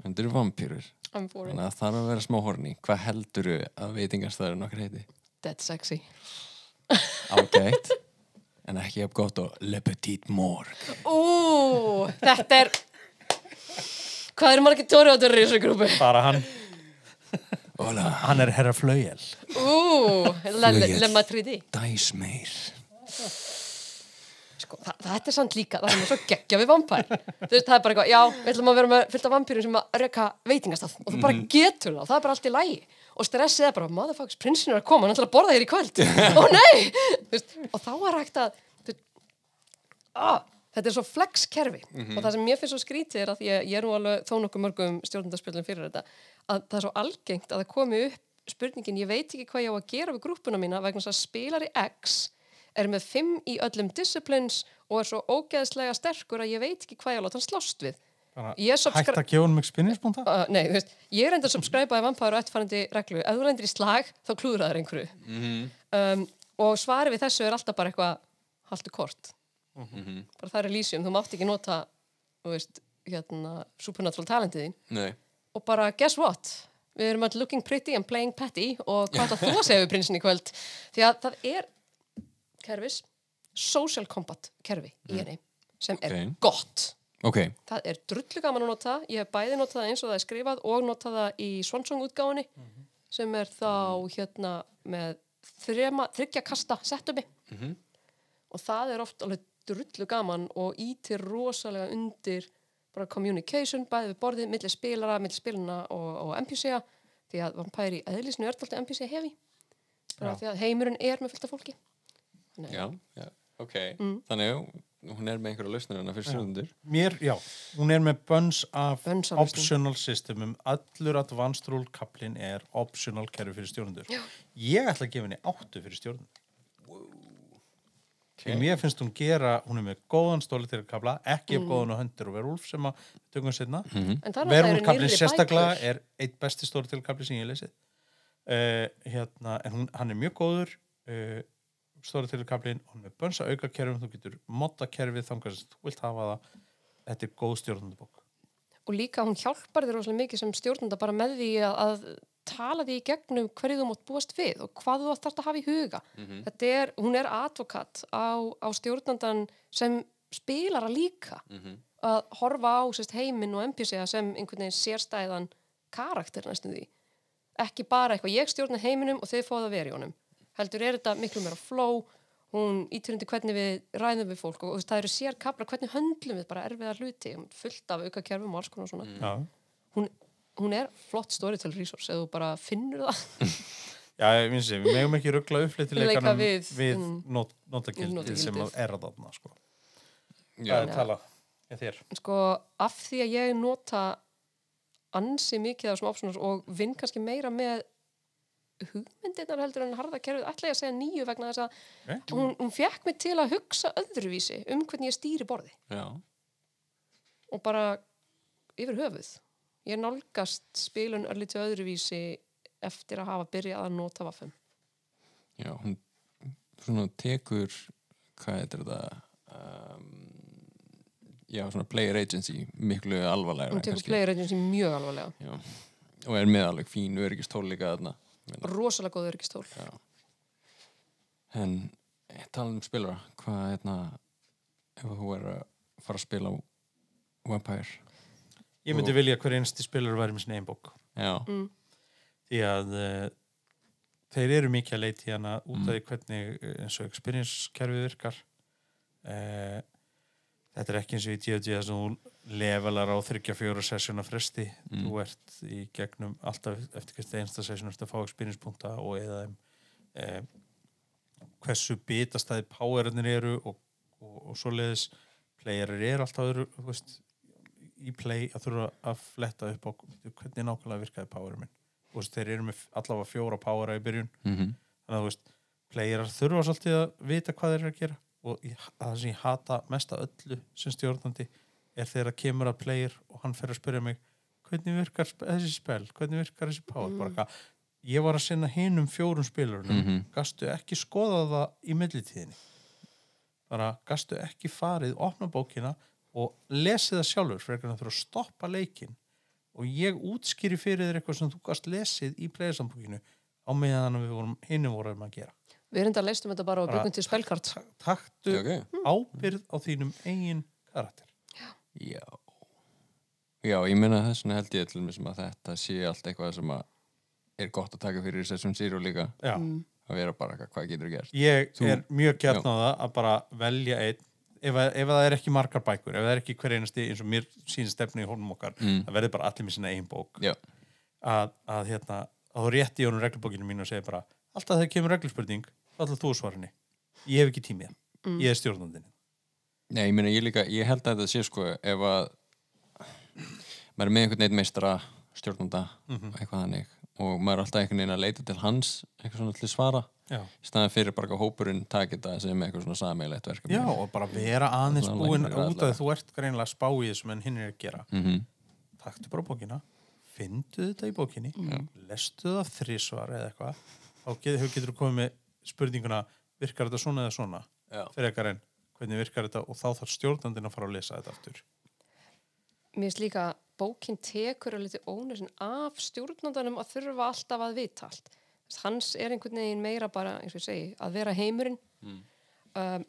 Þetta eru vampýrur. Þannig að það þarf að vera smá horni. Hvað helduru að veitingastæður okkar heiti? Dead sexy Ágætt. en ekki jafn gott og Le Petit Morgue. Ú, þetta er Hvað eru margir tóriátur í þessu grúpu? bara hann, Hola, hann er herra flauel Ú, Le, Matridi dice meir. Sko, það, þetta er samt líka, það er svo geggja við vampær. Þú veist, það er bara eitthvað, já, við ætlum að vera með fullt af vampýrum sem að reka veitingastað og þú bara getur það, það er bara allt í lægi og stressið er bara, motherfuckers, prinsinn er að koma hann ætlar að borða þér í kvöld, *laughs* ó nei! Veist, og þá er hægt að veist, ah, þetta er svo flex kerfi og það sem mér finnst svo skrítið er að að ég er nú alveg þó nokkuð mörgum stjórnundarspjöldum fyrir þetta að það er svo algengt að það komi upp spurningin, ég veit ekki hvað ég á að gera við grúpuna mína vegna þess að spilari X er með fimm í öllum disciplines og er svo ógeðslega sterkur að ég veit ekki hvað ég á að láta hann slást við. Hægt að gefa hann með spinningsbúnta uh, Nei, þú veist, ég er enda að subscribe-aði vampæður og eftirfærandi reglu, ef þú lendir í slag þá klúður það einhverju um, og svarið við þessu er alltaf bara eitthvað haltu kort. Bara það er Elysium, þú mátt ekki nota þú veist, hérna supernatural talentið þín. Nei. og bara guess what? Við erum öll looking pretty and playing petty og hvað ætla þú að segja við prinsinn í kvöld? Því að það er kerfis social combat kerfi í henni sem er Ok. gott. Ok, það er drullu gaman að nota ég hef bæði notað eins og það er skrifað og notað það í Swansong útgáfunni sem er þá hérna með þrema, þryggja kasta setuppi. Og það er oft alveg drullu gaman og ítir rosalega undir bara communication, bæði við borðið millir spilara, millir spilana og, og NPC-a því að vampæri í eðlisnu er alltaf NPC hefi bara Já. því að heimurinn er með fullt af fólki já, já, ok. Þannig að hún er með einhverja lausnir hana fyrir stjórnundur. Mér, já, hún er með bunch af lausnum. optional systemum allur advanced rule kaplinn er optional kerfi fyrir stjórnendur ég ætla að gefa henni áttu fyrir stjórnendur okay. mér finnst hún gera, hún er með góðan stóli til að kapla, ekki mm. góðan á höndur og verulf sem að tökum. En það er náttúrulega verulf nýrri sérstaklega er eitt besti stóli til kapli sem ég hef lesið uh, hérna, en hún, hann er mjög góður uh, stóri til kaplinn hún er með bönsa auka kerfum, þú getur modda kerfið þangar sem þú vilt hafa það. Þetta er góð stjórnendabók. Og líka hún hjálpar þér rosalega mikið sem stjórnanda bara með því að, að tala því í gegnum hverju þú mátt búast við og hvað þú þarft að hafa í huga. Þetta er, hún er advokat á, á stjórnandan sem spilara líka. Að horfa á sérst, heiminn og NPC-a sem einhvern veginn sérstæðan karakter næstum því. Ekki bara eitthvað, ég stjórna heiminum og að vera í honum heldur er þetta miklu meira flow hún ítir undir hvernig við ræðum við fólk og, og það eru sér kapla, hvernig höndlum við bara erfiða hluti, fullt af auka kerfum og alls konar svona. Já, hún, hún er flott storytell resource eða þú bara finnur það. *laughs* Já, ég finnst að við megum ekki ruggla uppleitileikanum Leika við, við, við mm. not, notagildið sem er að þarna sko. Já, Það er tala, ég þér. Sko, af því að ég nota ansi mikið af svona optionals og vinn kannski meira með hugmyndirnar heldur en harða kerfið ætla ég að segja nýju vegna þess að okay. hún, hún fekk mig til að hugsa öðruvísi um hvernig ég stýri borði. Já. og bara yfir höfuð. Ég nálgast spilun örlítið öðruvísi eftir að hafa byrjað að nota vaffum Já, hún svona tekur hvað heitir þetta um, já, svona player agency miklu alvarlega hún tekur player agency mjög alvarlega. Já, og er með alveg fín öryggistól líka þarna rosalega góð öryggistól já. en talað um spilara hvað hérna ef þú er að fara að spila á Vampire? Ég myndi vilja hver einsti spilur væri með sinni einbók já, Mm. því að uh, þeir eru mikið að leita í hana út af því hvernig eh, eins og experience kerfið virkar. Uh, þetta er ekki eins og í D&D að þú levelar á þryggja fjóra sessjóna fresti. Mm. þú ert í gegnum alltaf eftir hvernig einsta sessjón ert að fá experience punta og eða uh, hversu bitastæði powerinnir eru og, og, og svoleiðis. Playerir eru alltaf öðru, veist, í play að þurfa að fletta upp á hvernig nákvæmlega virkaði Þú veist, þeir eru með allavega fjóra powera í byrjun. Mm þannig að veist, playerar þurfa svolítið að vita hvað þeir eru að gera og það sem ég hata mest að öllu sem stjórnandi er þegar að kemur að player og hann fer að spyrja mig hvernig virkar þessi spell, hvernig virkar þessi power Mm. bara hvað, ég var að sinna hinum fjórum spilurunum Mhm. gastu ekki skoða það í millitíðinni bara gastu ekki farið, opna bókina og lesið það sjálfur fyrir að þurfa að stoppa leikin og ég útskýri fyrir þér eitthvað sem þú gast lesið í playerstambókinu á meðan við vorum hinni vorum að gera Við erum þetta leistum þetta bara og byggum til spelkart. taktu Já, ok. ábyrð á þínum eigin karakter Já. Já, ég meina þess vegna held ég að þetta sé allt eitthvað sem að er gott að taka fyrir Session Zero líka. Já. að vera bara eitthvað, hvað getur gert? Ég Þú- er mjög gert á það að bara velja einn. Ef, að- ef það er ekki margar bækur ef það er ekki hver einasti eins og mér sín stefni í honum okkar Mm. það verður bara allir með sinna eigin bók. Já, að, að hérna að þú rétti í honum reglubókinu mínu og segir bara alltaf þegar kemur regluspurning þá ætla þú að svara henni. Ég hef ekki tímið, ég er stjórnandinn Nei, ég meina ég líka, ég held að þetta sé sko ef að maður er með einhvern veginn meistra stjórnanda eitthvað þannig og maður er alltaf einhvern veginn að leita til hans eitthvað svona til að svara í staðan fyrir bara að hópurinn taki þetta sem eitthvað svona sameiglegt verkefni. Já, og bara vera aðeins Allan búin læknir út af því þú ert greinilega að spá í þessu en hinn er að gera. Mm taktu bara bókina, fyndu þetta í bókinni lestu það þrísvar eða eitthvað þá getur, getur þú komið með spurninguna virkar þetta svona eða svona Hvernig virkar þetta og þá þarf stjórnandinn að fara að lesa þetta aftur Mér finnst líka að bókin tekur að liti ónöðsinn af stjórnandanum að þurfa alltaf að vita allt. Hans er einhvern veginn meira bara, eins og ég segi, að vera heimurinn. Um,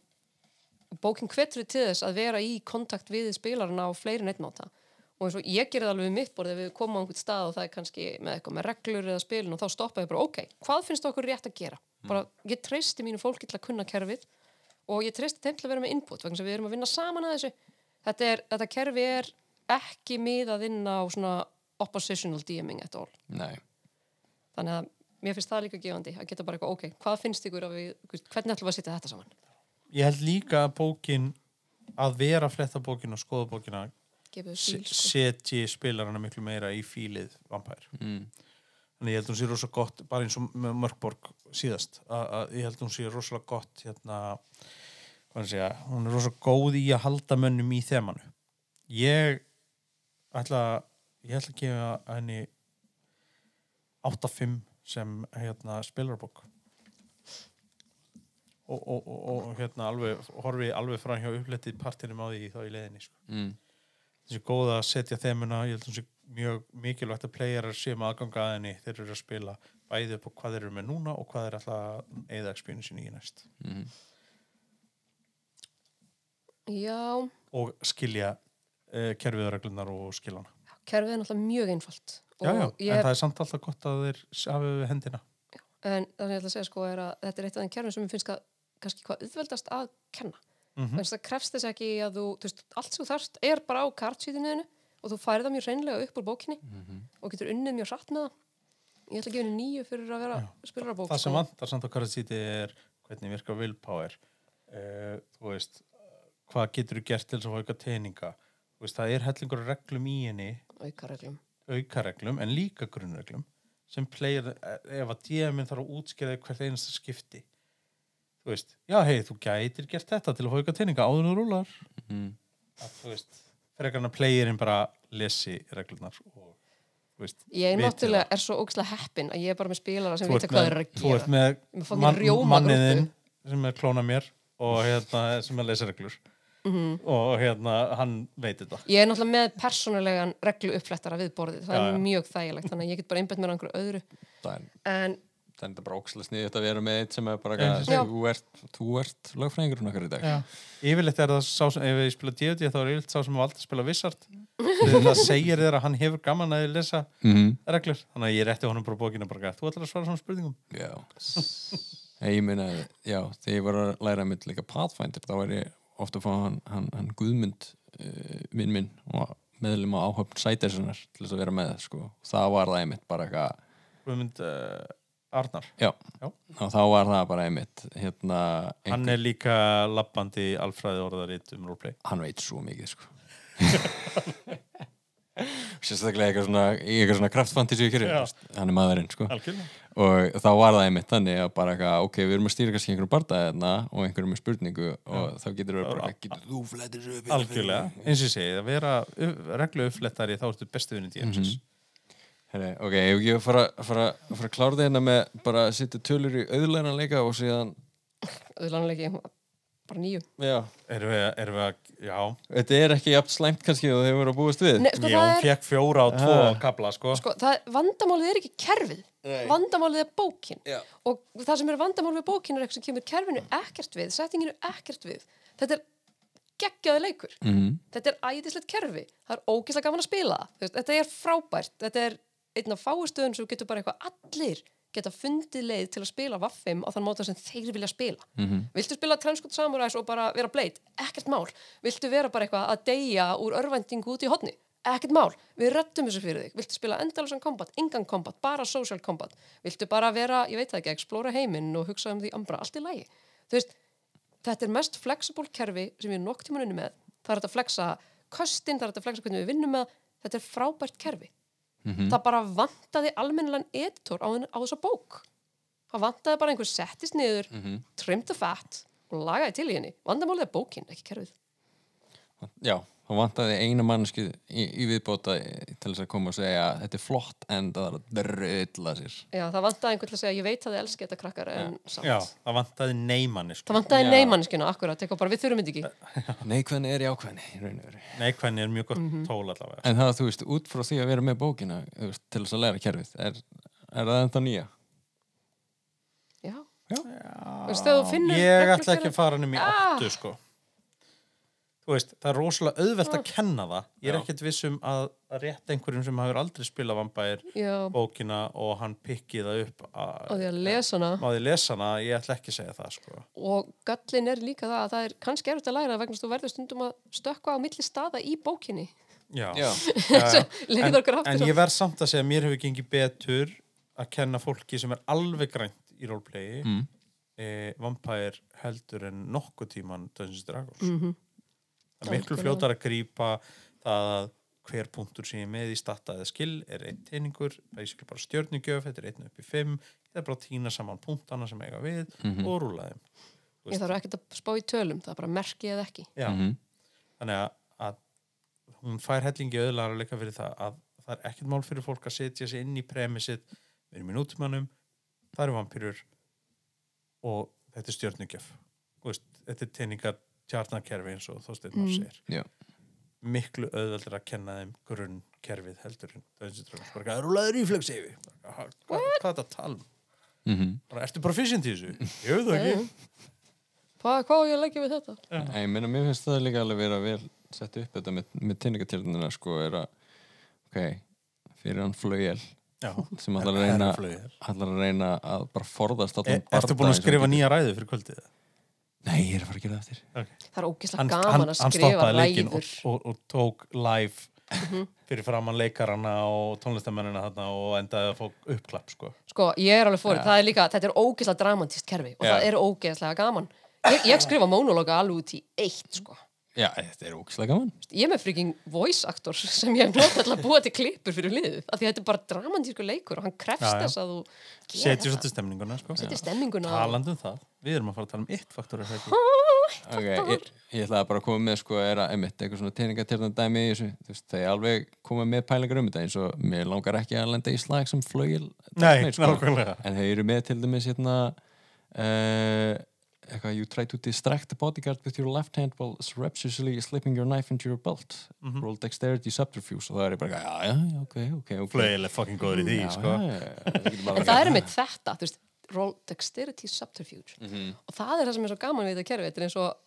bókin hvetur til þess að vera í kontakt við spilarana á fleiri nettmáta. Og eins og ég gerði alveg mitt borð ef við komum á einhvern stað og það er kannski með eitthvað með reglur eða spilin og þá stoppa ég bara, ok, hvað finnst okkur rétt að gera? Bara, ég treysti mínu fólki til að kunna kerfið og ég treysti þeim til að vera með input vegna sem við erum að vinna saman að þessu. Þetta, er, þetta kerfi er ekki miðað inn á svona oppositional DMing at all. Nei, þannig að mér finnst það líka gefandi að geta bara eitthvað, ok, hvað finnst ykkur að við, hvernig ætlum við að setja þetta saman? Ég held líka að bókin að vera að fletta bókina og skoða se- stíl, sko. setji spilarana miklu meira í fílið vampær mm. Þannig ég held hún sé rosa gott bara eins og Mörkborg síðast. Að, að ég held hún sé rosalega gott hérna hvað hann segja, hún er rosa góð í að halda mönnum í þemanu. Ég ætla ég ætla að gefa henni 8-5 sem hérna spilarbók og, og, og, og hérna alveg horfi alveg fram hjá uppletið partinum á því þá í leiðinni sko. Mm. þessi góða að setja þemuna ég held að þessi mjög mikilvægt að playerar séu með aðganga að henni þeir eru að spila bæði upp á hvað þeir eru með núna og hvað þeir að eða experience í næst. Mm. já, og skilja uh, kerfiðarreglunar og skilana. Kerfið er náttúrulega mjög einfalt já, já, og ég en hef, það er samt alltaf gott að þeir við hendina. En það sem ég ætla að segja sko er að þetta er eitt af þeim kerfum sem ég finnst að kannski hvað auðveldast að kenna. Mm mm. það krefst þess ekki að þú, þú veist, allt sem þú þarft er bara á kartsýðinu og þú færið það mjög hreinlega upp úr bókinni og getur unnið mjög hratt með það. Ég ætla að gefa henni nýju fyrir að vera spilarabók það sem sko. vantar samt á Karasíti er hvernig virkar willpower. Uh, þú veist hvað getur þú gert til þess að fá auka teininga það er hellingur reglum í henni. Aukareglum. Aukareglum en líka grunnreglum sem player, ef að DM-in þarf að útskýra hvert einasta skipti. Þú veist, já hei, þú gætir gert þetta til að fá auka teininga áður en þú rúlar. Mm. að þú veist, frekar en að playerinn bara lesi reglunar og þú veist, ég er náttúrulega er svo ógæslega heppin að ég er bara með spilara sem vita hvað þeir eru að þú ert gera. með rjómagrúppu. manniðinn sem er klóna mér og hérna sem er lesa reglur. Mhm. og hérna hann veit þetta. Ég er náttúrulega með persónulegan reglu uppflettara við borðið, það Já, er mjög þægilegt þannig að ég get bara einbætt mér á einhverju öðru. En það er þetta bara ókslega sniðið að vera með eitt sem er bara þú ert, þú ert lögfræðingurinn okkar í dag. Já. Yfirleitt er það sá sem, ef ég spila D&D þá er yfirleitt sá sem valdi að spila *laughs* Þegar það segir þér að hann hefur gaman að lesa mm reglur. Þannig að ég rétti honum bara bókina bara þú ætlar að svara svona spurningum. Já. Ég meina, já, þegar ég var að læra mitt líka Pathfinder, þá var ég ofta að fá hann, hann, hann Guðmund uh, vinn minn og meðlum á áhöfn sætersinnar til þess að vera með sko. það var það einmitt bara eitthvað Guðmund uh, Arnar. Já, Já. þá var það bara einmitt hérna, Hann er líka labbandi alfræði orðaritt um roleplay. Hann veit svo mikið sko. *laughs* Sérstaklega eitthvað svona, í eitthvað svona Já. hann er maðurinn sko. Algjörlega. Og þá var það einmitt þannig að bara eitthvað, ok, við erum að stýra kannski einhverjum bardaði þarna og einhverjum með spurningu og þá getur við bara, getur þú flættir upp Algjörlega, eins og ég segi, að vera reglu uppflettari þá ertu bestu vinni DMs Heri, ok, ef ekki að fara, fara, fara að klára þetta hérna með bara að setja tölur í auðlæna leika og síðan auðlanleiki bara nýju. Já, Erum við, erum við að, já. Þetta er ekki jafn slæmt kannski og þeir voru að búast við? Nei, sko, Já, hún er, fekk fjóra og tvo Ah. kabla, sko. Sko, það, vandamálið er ekki kerfið. Nei. vandamálið er bókin. Já. og það sem er vandamálið við bókin er eitthvað sem kemur kerfinu ekkert við, settinginu ekkert við. Þetta er geggjaði leikur. Mm. þetta er æðislegt kerfi. Það er ógeðslega gaman að spila það. Þú veist, þetta er frábært, þetta er einn af fáistöðun sem getur bara eitthvað allir geta fundið leið til að spila vaffim á þann móta sem þeir vilja spila. Mhm. viltu spila Transkot Samurais og bara vera bleit ekkert mál, viltu vera bara eitthvað að deyja úr örvendingu út í hodni ekkert mál, við rettum þessu fyrir þig. Viltu spila endalösan kombat, engan kombat bara social kombat, viltu bara vera ég veit það ekki, explora heiminn og hugsa um því ambra, allt í lagi, þú veist þetta er mest flexible kerfi sem við nokk tíma unni með. Það er að flexa köstin, það er að flexa hvernig við vinnum með þetta er frábært kerfi það bara vantaði almennilegan editor á, á þessa bók. Það vantaði bara einhver settist niður trimmed the fat og lagaði til í henni. Vandamálið er bókin, ekki kerfið. Já, þá vantaði eina mannsku í, í viðbóta til þess að koma og segja að þetta er flott en það er að dröðla sér Já, það vantaði einhvern til að segja, ég veit að þið elski þetta krakkar en samt. Já, það vantaði neymanni, sko Það vantaði Já. neymannskina, akkurat, eitthvað bara við þurfum þetta ekki. *laughs* Nei, hvernig er í veru Neikvæðni er mjög gott Mhm. tól allavega En það, þú veist, út frá því að vera með bókina veist, til þess að læra kerfið er, er það enda nýja? Já. Já. Veist, þegar þú finnur Ég ætla ekki að fara hann um í Ah. áttu, sko veist, það er rosalega auðvelt að kenna það. Ég er ekkert viss um að, að rétt einhverjum sem hefur aldrei spilað vampær bókina og hann pikki það upp að því að lesa hana. Má því lesa hana, ég ætla ekki að segja það, sko. Og gallin er líka það að það er kannski erfitt að læra vegna að þú verður stundum að stökkva á milli staða í bókinni. Já, Já. *laughs* En, en á- ég verð samt að segja að mér hefur gengið betur að kenna fólki sem er alveg grænt í roleplayi Mm. e, vampær heldur en nokkuð tíman Dungeons and Dragons. Mhm. það er miklu fljótar að grípa það að hver punktur sem ég er með í starta eða skill er einn teiningur basically bara stjörnugjöf, þetta er einn upp í fimm það er bara að týna saman punktana sem eiga við Mhm. og rúla þeim. Ég þarf ekkert að spá í tölum, það er bara merki eða ekki. Já, Mhm. þannig að, að hún fær hellingi auðlara líka fyrir það að það er ekkert mál fyrir fólk að setja sig inn í premissið. Við erum í nútímanum, það eru vampýrur og þetta er stjörnugjöf. Þetta er teiningar tjarnarkerfi eins og þósteinn mm. segir Já. miklu auðveldur að kenna þeim grunnkerfið heldur það er rúlaður reflex yfir hvað, er þetta að tala um? Mm Bara, ertu proficient í þessu? Ég veit það ekki hvað, hvað á ég að leggja við þetta? Ég meina, mér finnst það líka alveg vera vel sett upp þetta með, með tinningatjörnuna sko er að ok, fyrir hann flögjel Já, sem ætlar að reyna að reyna að bara forðast allan Er, ertu búin að skrifa nýja ræðu fyrir kvöldið? Nei, ég er að fara að gera það eftir það er ógislega gaman hann, að hann skrifa stoppaði leikinn og, ræður og, og tók live Mhm. fyrir framann leikarana og tónlistamennina þarna og endaði að fá uppklapp sko. sko, ég er alveg fórið, það er líka þetta er ógislega dramatist kerfi og Já. það er ógislega gaman ég, ég skrifa monologa alveg út í eitt sko Já, þetta er ógislega gaman ég er með freaking voice actor sem ég hef notað að búa til klippur fyrir liðið af því að þetta er bara dramatísku leikur og hann krefst Já, já. þess að þú þetta. svolítið stemninguna sko. setja stemminguna á- talandi um það, við erum að fara að tala um eitt faktor er það ekki? Ok, ég, ég ætlaði bara að koma með sko er að einmitt eitthvað svona teiningatjörnum dæmi í þessu þú veist, það er alveg koma með pælingar um þetta eins og mér langar ekki að lenda í slag sem flögil Nei, nákvæmlega en þeir eru með til dæmis hérna uh, eitthvað you try to distract the bodyguard with your left hand while surreptitiously slipping your knife into your belt. Roll dexterity subterfuge. Og það er ég bara, já, já, já, ok, ok, ok. Flögileg fucking góður í því Já, sko. já, já, en það er með þetta, þú veist roll dexterity subterfuge. Mhm. og það er það sem er svo gaman við þetta kerfi þetta er eins og,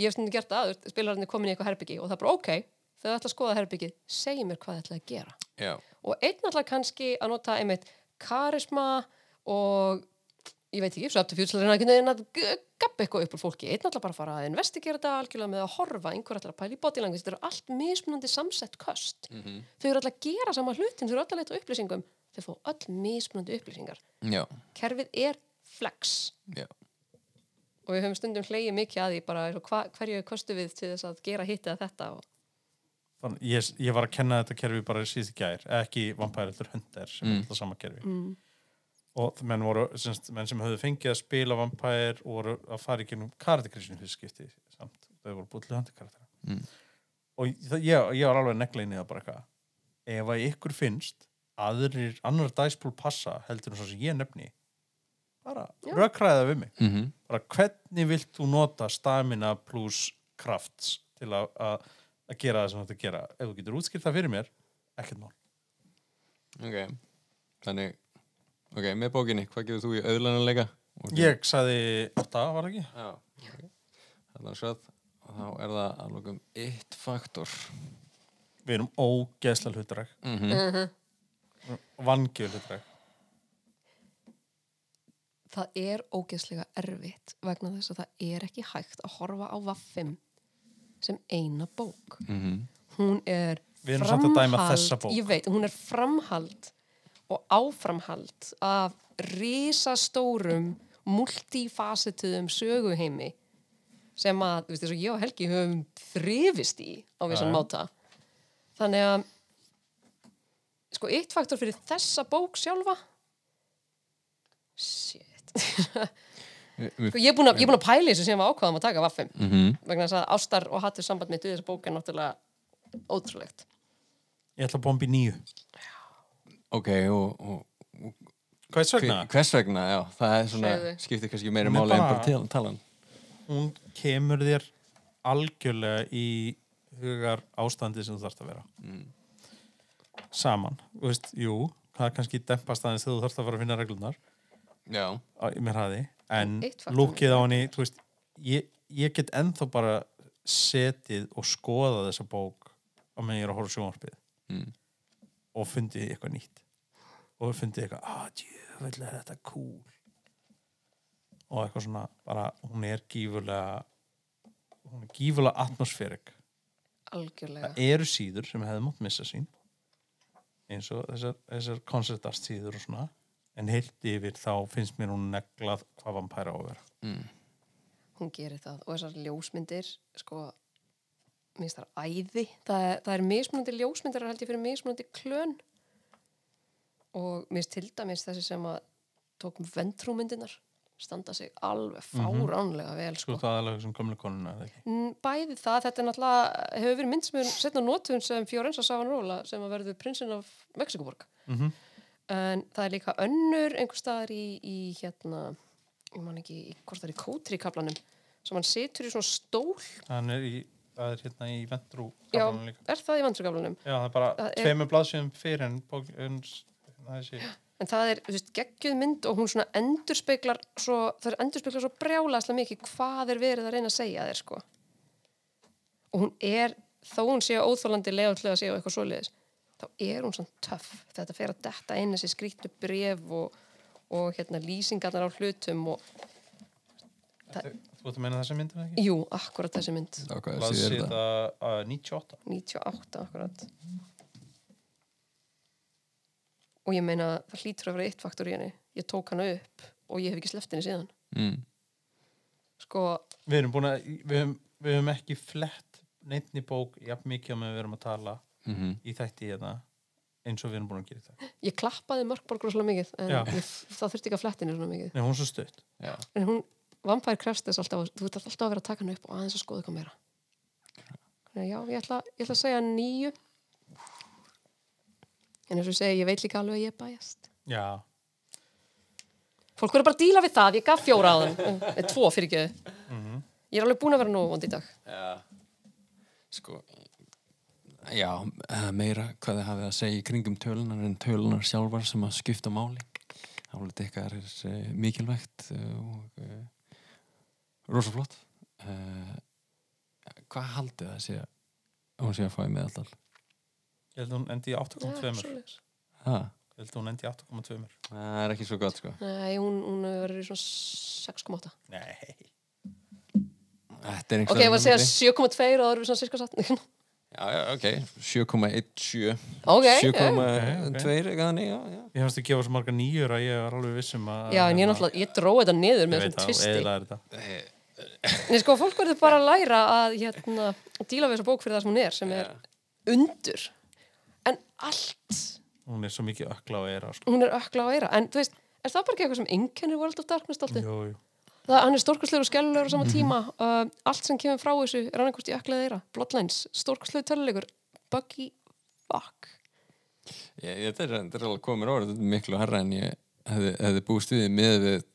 ég hef stundin gert það spilarinn er komin í eitthvað herbyggi og það er bara ok það ætla að skoða herbyggið, segi mér hvað það ætla að gera. Já, og einn ætla kannski að nota einmitt karisma og ég veit ekki, svo aftur fjútslega reyna einhvern veginn að g- gabba eitthvað upp úr fólki. Einn ætla bara að fara að investigera þetta algjörlega með að horfa einhver ætla að pæla í body language þetta eru allt mismunandi samsett köst. Þau eru alltaf að gera sama hlutin, þau eru alltaf að leita að upplýsingum. Þau fá öll mismunandi upplýsingar. Já, kerfið er flex. Já. Og við höfum stundum hleyið mikið að því bara eins og hva, hverju kostu við til þess að gera hitt eða þetta og Þannig, ég, ég var að kenna þetta kerfi bara í gær ekki vampæri heldur hundar sem Mm. er alltaf sama kerfi. Mm, og menn, voru, semst, menn sem höfðu fengið að spila vampær og voru að fara í gennum karakterkrisinu fyrir skipti samt, þau voru búið til handikarakter Mm. og það, ég, ég var alveg að negla inn í það bara eitthvað. Ef að ykkur finnst aðrir, annar dæspól passa heldur en svo sem ég nefni bara rökræða við mig. Mm bara hvernig vilt þú nota stamina pluss krafts til að, að, að gera það sem þú ætti að gera? Ef þú getur útskilt það fyrir mér, ekkert mál. Ok. Þannig, ok, með bókinni hvað gefur þú í auðlananleika? ég sagði átta, var það ekki? já, ok. Þannig að og þá er það að lókum eitt faktor. Við erum ógeðslega hlutræk mm vangjöð hlutræk það er ógeðslega erfitt vegna þess að það er ekki hægt að horfa á vaffim sem eina bók. -hmm. hún er Við erum samt að dæma framhald- þessa bók. ég veit, hún er framhald og áframhald af risastórum multifacituðum söguheimi sem að, þú veist, eins og ég og Helgi höfum þrifist í á vissan máta. Þannig að sko, eitt faktor fyrir þessa bók sjálfa? Shit. Sko, ég er búin að, að pæla í þessu sem við ákvaðum að taka vaffum -hmm. vegna þess að ástar og hattur samband mitt við þessa bók er náttúrulega ótrúlegt. Ég ætla að bomba í nýju ok, og, og hvers vegna? hvers vegna, já, það er svona Segðu. skiptir kannski meira Hún er máli en bara- bara til, talan hún kemur þér algjörlega í hugar ástandi sem þú þarfst að vera Mm. saman, þú veist, jú það kannski dempast aðeins þegar þú þarfst að fara að finna reglunar já, á- mér hraði en Eitt faktor. lúkið á henni þú veist, ég, ég get ennþá bara setið og skoða þessa bók á meðan ég er að horfa á sjónvarpið mm. og fundið eitthvað nýtt og fundið eitthvað, að djöfull er þetta cool. Og eitthvað svona bara, hún er gífurlega hún er gífurlega atmosférik algjörlega. Það eru síður sem hefði mátt missa sín eins og þessar, þessar koncertast síður og svona en heilt yfir þá finnst mér hún neglað hvað vampæra á að vera. Mm. hún gerir það. Og þessar ljósmyndir sko minnst það er æði. Það er, það er mismunandi ljósmyndir held ég fyrir mismunandi klön og minnst til dæmis þessi sem að tókum ventrúmyndinar standa sig alveg fáránlega vel sko sko. það er alveg sem gamle konuna eða ekki? Mm, bæði það, þetta er náttúrulega hefur verið mynd sem er setna nótun sem Fiorenza Savonarola sem að verður prinsinn af Mexikoborg Mhm. en það er líka önnur einhver staðar í, í hérna ég man ekki, í, hvort það er í kótri kaplanum sem hann situr í svona stól. Hann er í, það er hérna í vendrú já, kaplanum líka. er það í vandrugaflanum já, það er bara tveimur blaðsjöfum fyrir en, en þessi en það er, þú veist, geggjuð mynd og hún svona endurspeglar svo, það er endurspeglar svo brjálæslega mikið hvað er verið að reyna að segja þér sko. Og hún er, þó hún sé óþólandi leðallega að segja eitthvað svoleiðis þá er hún svona töff. Þetta fer að detta inn þessi skrýttu bref og, og hérna lýsingarnar á hlutum og þú ert að meina þessa myndina ekki? jú, akkurat þessi mynd. Hvað síður þetta. uh, 98 98 akkurat og ég meina það hlýtur að vera eitt faktor í henni. Ég tók hana upp og ég hef ekki sleppt henni síðan. Mm. sko, við erum búin að við höfum, við höfum ekki flett neittni bók jafn mikið á með við erum að tala Mm í þætti hérna eins og við erum búin að gera það ég klappaði mörkborg rosalega mikið en ég, það þurfti ekki að fletta henni svona mikið. Nei, hún er svo stutt. Já, en hún, vampær krefst þess alltaf þú ert alltaf að vera að taka hann upp og aðeins að skoða eitthvað meira. Að já, ég ætla, ég ætla að segja nýju en eins og ég segi, ég veit líka alveg að ég er bæjast já, fólk verður bara að díla við það, ég gaf fjóra á þann *laughs* eða tvo fyrir ekki. Ég er alveg búin að vera nógu vond í dag. Já. sko já, eh, meira hvað þið hafið að segja í kringum tölunar en tölunar sjálfar sem að skipta máli. Álit ykkar er uh, mikilvægt og uh, rosa flott uh, hvað haldið það að hún sé að fá í meðaldal ég held að hún endi í Já, 8,2 svoleiðis. það, ég held að hún endi í 8,2 það er ekki svo gott sko. Nei, hún, hún verður í svona 6,8 nei, þetta er Ok, ég var að segja 7,2 og það við svona cirka satt já, já, ok, 7,17 Ok, 7,2 ok. eitthvað já ég fannst að gefa svo marga nýjur að ég var alveg vissum að Já, en ég náttúrulega, ég dróði þetta niður með það, tvisti. Nei, sko, fólk verður bara að læra að hérna, að díla við þessa bók fyrir það sem hún er sem er undur en allt, hún er svo mikið ökla og eira sko. hún er ökla á eira en þú veist, er það bara ekki eitthvað sem einkennir World of Darkness alltaf? jú, jú. Það, hann er stórkastlegur og skellulegur á sama tíma uh, allt sem kemur frá þessu er annarkvort í ökla eða eira Bloodlines, stórkastlegur tölulegur Buggy, fuck Ég, ég, þetta er, þetta er alveg komið orð, þetta er miklu herra en ég hefði, hefði búist við með við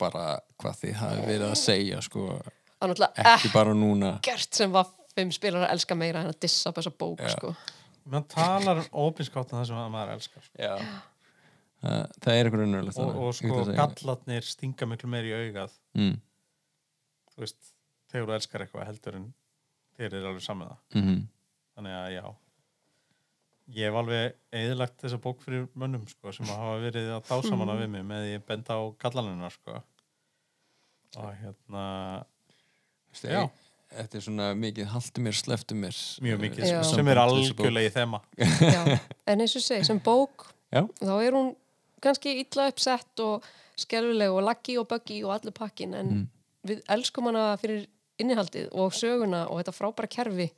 bara hvað þið hafi verið að segja sko, ekki bara núna ekkert sem var fimm spilar að elska meira en að dissa upp þessa bók, Já. sko. Man talar opinskátt um það sem maður elskar sko. Já. Það, það er eitthvað raunverulegt og, og sko gallatnir stinga miklu meir í augað mm. þú veist, þegar þú elskar eitthvað heldur en þér er alveg saman það mm þannig að já ég hef alveg eðilagt þessa bók fyrir mönnum sko, sem hafa verið að tá saman við mig með því að benda á gallanina sko. og hérna Já. Þetta er svona mikið haltu mér, sleftu mér mjög mikið, Já. sem er algjörlega í þema *laughs* Já, en eins og segi, sem bók Já. þá er hún kannski illa uppsett og skelfileg og laggi og buggy og allur pakkin en Mm. við elskum hana fyrir innihaldið og söguna og þetta frábæra kerfi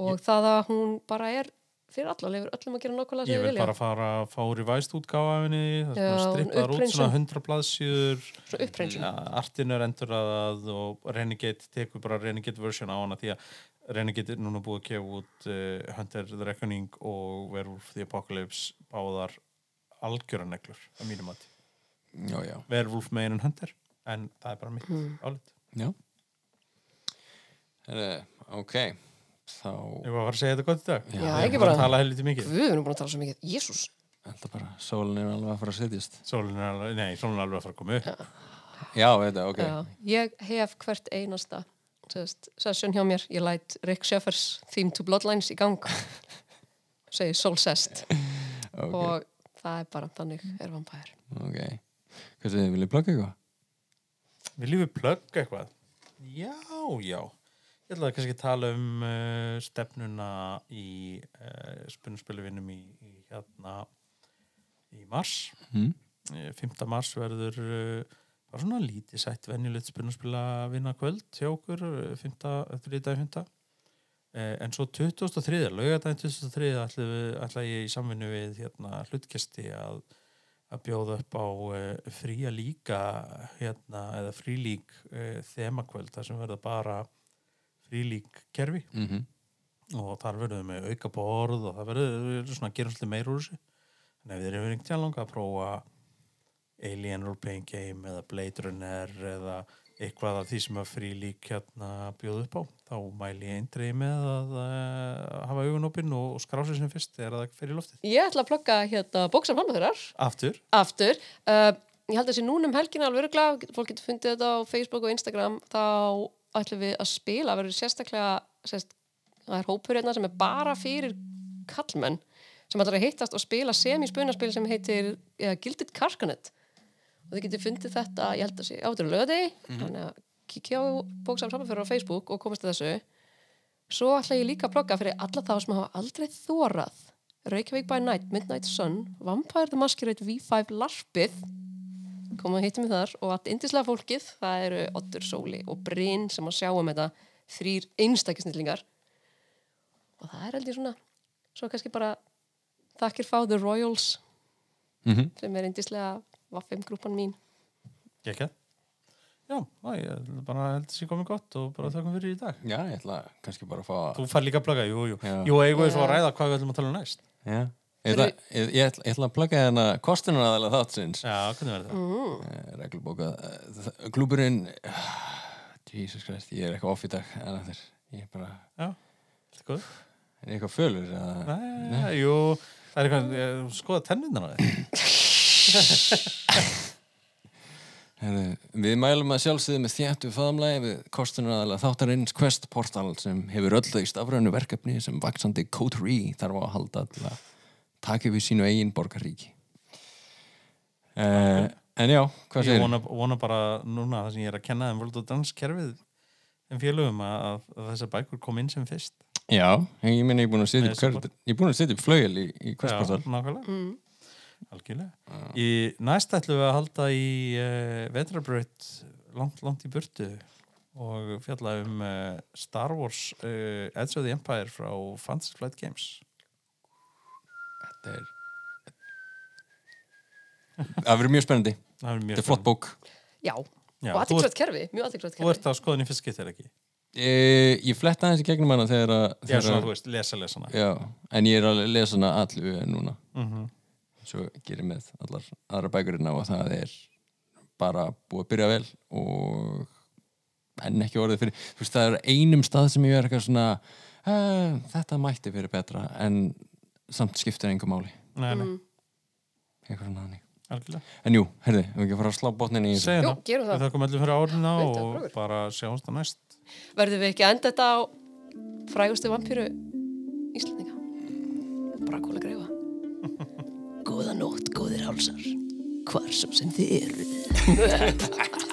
og það að hún bara er fyrir alla, lefur öllum að gera nákvæmlega sem ég þau vil vilja bara fara að fá revæst útgáfa af henni það Já, sem strippaðar út svona 100 blaðsíður Svona uppreinsun. ja, artin er endurraðað og Renegade tekur bara Renegade version á hana því að Renegade er núna búið að gefa út uh, Hunter the Reckoning og Werewolf the Apocalypse báðar algjöraneglur að mínum já, Werewolf megin en Hunter en það er bara mitt Hmm. álit já. Heru, Ok, þá Ég var að fara að segja þetta gott í dag? Já, Ég ekki búin bara- að tala helviti mikið. Við erum búin að tala svo mikið, jésús Þetta bara, sólin er alveg að fara að setjast. Sólin er alveg, nei, sólin er alveg að fara að koma upp. Já, þetta, ok. Já, ég hef hvert einasta sest, session hjá mér, ég læt Rick Sheffers Theme to Bloodlines í gang *laughs* segi Soul Sest. Ok, og það er bara þannig er vampær. Ok. Hvað segir þið, viljið plugga eitthvað? Viljum við plugga eitthvað? Já, já. Ég ætlaði kannski að tala um uh, stefnuna í uh, spunnspilvinnum í, í hérna í mars. Mm? Eh, 5. mars verður uh, bara svona lítið sætt venjulegt spunnspila vinna kvöld hjá okkur, uh, 5. 3. 5. Uh, en svo 2003. laugadaginn 2003. ætla, ætla ég í samvinnu við hérna hlutkesti að að bjóða upp á uh, fría líka hérna, eða frílík uh, þemakvöld þar sem verða bara frílík kerfi. Mm -hmm. og þar verðum við með auka borð og það verður svona að gera svolítið meir úr þessu. En ef þið eru einhvern tíðan langa að prófa Alien Role Playing Game eða Blade Runner eða eitthvað af því sem að frílík hérna bjóða upp á þá mæli ég eindrið með að uh, hafa augunopinn og, og skrá sér sem fyrst þegar það fyrir loftið. Ég ætla að plugga hérna bóksam halmaþurar Aftur, aftur. Uh, ég held að þessi núna um helgina alveg öruglega, fólk getur fundið þetta á Facebook og Instagram. Þá ætlum við að spila verður sérstaklega sérst, það er hópur hérna sem er bara fyrir kallmenn sem ætlar að hittast og spila semi-spunaspil sem heitir ja, Gilded Karkanet og þið getur fundið þetta, ég held að sé átur lögadegi, þannig að kíkja á bóksam samanfyrir á Facebook og komast að þessu. Svo ætla ég líka að plugga fyrir alla þá sem hafa aldrei þórað Reykjavík by Night, Midnight Sun Vampire the Masquerade V5 larpið koma að hittum við þar og allt indislega fólkið, það eru Otter Sóli og Bryn sem að sjá um þetta þrýr einstakisnillingar og það er held ég svona svo kannski bara þakkir fá The Royals Mm sem er indislega Vaffim grúpan mín ekki Já, ég ætla bara held að sé komið gott og bara þakkum fyrir í dag. Já, ég ætla kannski bara að fá Þú fær líka að plugga, jú, jú. Já. Jú, eigum við svo að ræða hvað við ætlum að tala um næst. Já Ég ætla, ég, ég, ætla, ég ætla að plugga hérna kostunaraðalega þáttsins Já, hvernig verður það? mm. reglubóka uh, klúburinn *sighs* Jesus Christ, ég er eitthvað off í dag en það er, ég er bara Já, þetta er góð. er ég eitthvað fölur eða, Nei, jú, það er eitthvað, skoða tennundan á þér. *laughs* Heru, við mælum að sjálfsögðu með þjættu faðamlægi við kostunaraðalega þáttarins Quest Portal sem hefur öll þau stafrænu verkefni sem vaksandi Coterie þarf á að halda að taka við sínu eigin borgaríki uh, En já, hvað Ég segir vona, vona bara núna það sem ég er að kenna þeim World of Dance kerfið þeim félögum að, að þessar bækur kom inn sem fyrst. Já, ég meina ég er búin að setja upp, ég er búin að setja upp flaugjel í, í Quest Portal Já, nákvæmlega. mm. Algjörlega. Í næst ætlum við að halda í uh, vetrabraut langt, langt í burtu og fjalla um uh, Star Wars uh, Edge of the Empire frá Fantasy Flight Games. Þetta er Það verður mjög spennandi Það er mjög Þetta er flott bók Já, Já, og þú, ert, kerfi, mjög þú kerfi ert að skoða henni fyrst getur ekki. e, Ég fletta aðeins í gegnum hana þegar að Já, þegar svona, að- þú veist, lesa lesana. Já, en ég er að lesa hana allu núna Mm -hmm. Svo gerir með allar aðra bækurinn á og það er bara búið að byrja vel og enn ekki orðið fyrir þú veist það er einum stað sem ég er eitthvað svona uh, þetta mætti fyrir betra en samt skiptir einhver máli Nei, nei, Mm. eitthvað svona hannig algjörlega en jú, herði, við ekki að fara að slá botnin í þessu Segðu Jú, það, gerum það. við þakkum allir fyrir árina Beint af og okkur. bara sjáumst það næst Verðum við ekki að enda þetta á frægustu vampíru Íslandinga? Brakúla greifa. Góða nótt, góðir hálsar. Hvar sem sem þið eru. *laughs*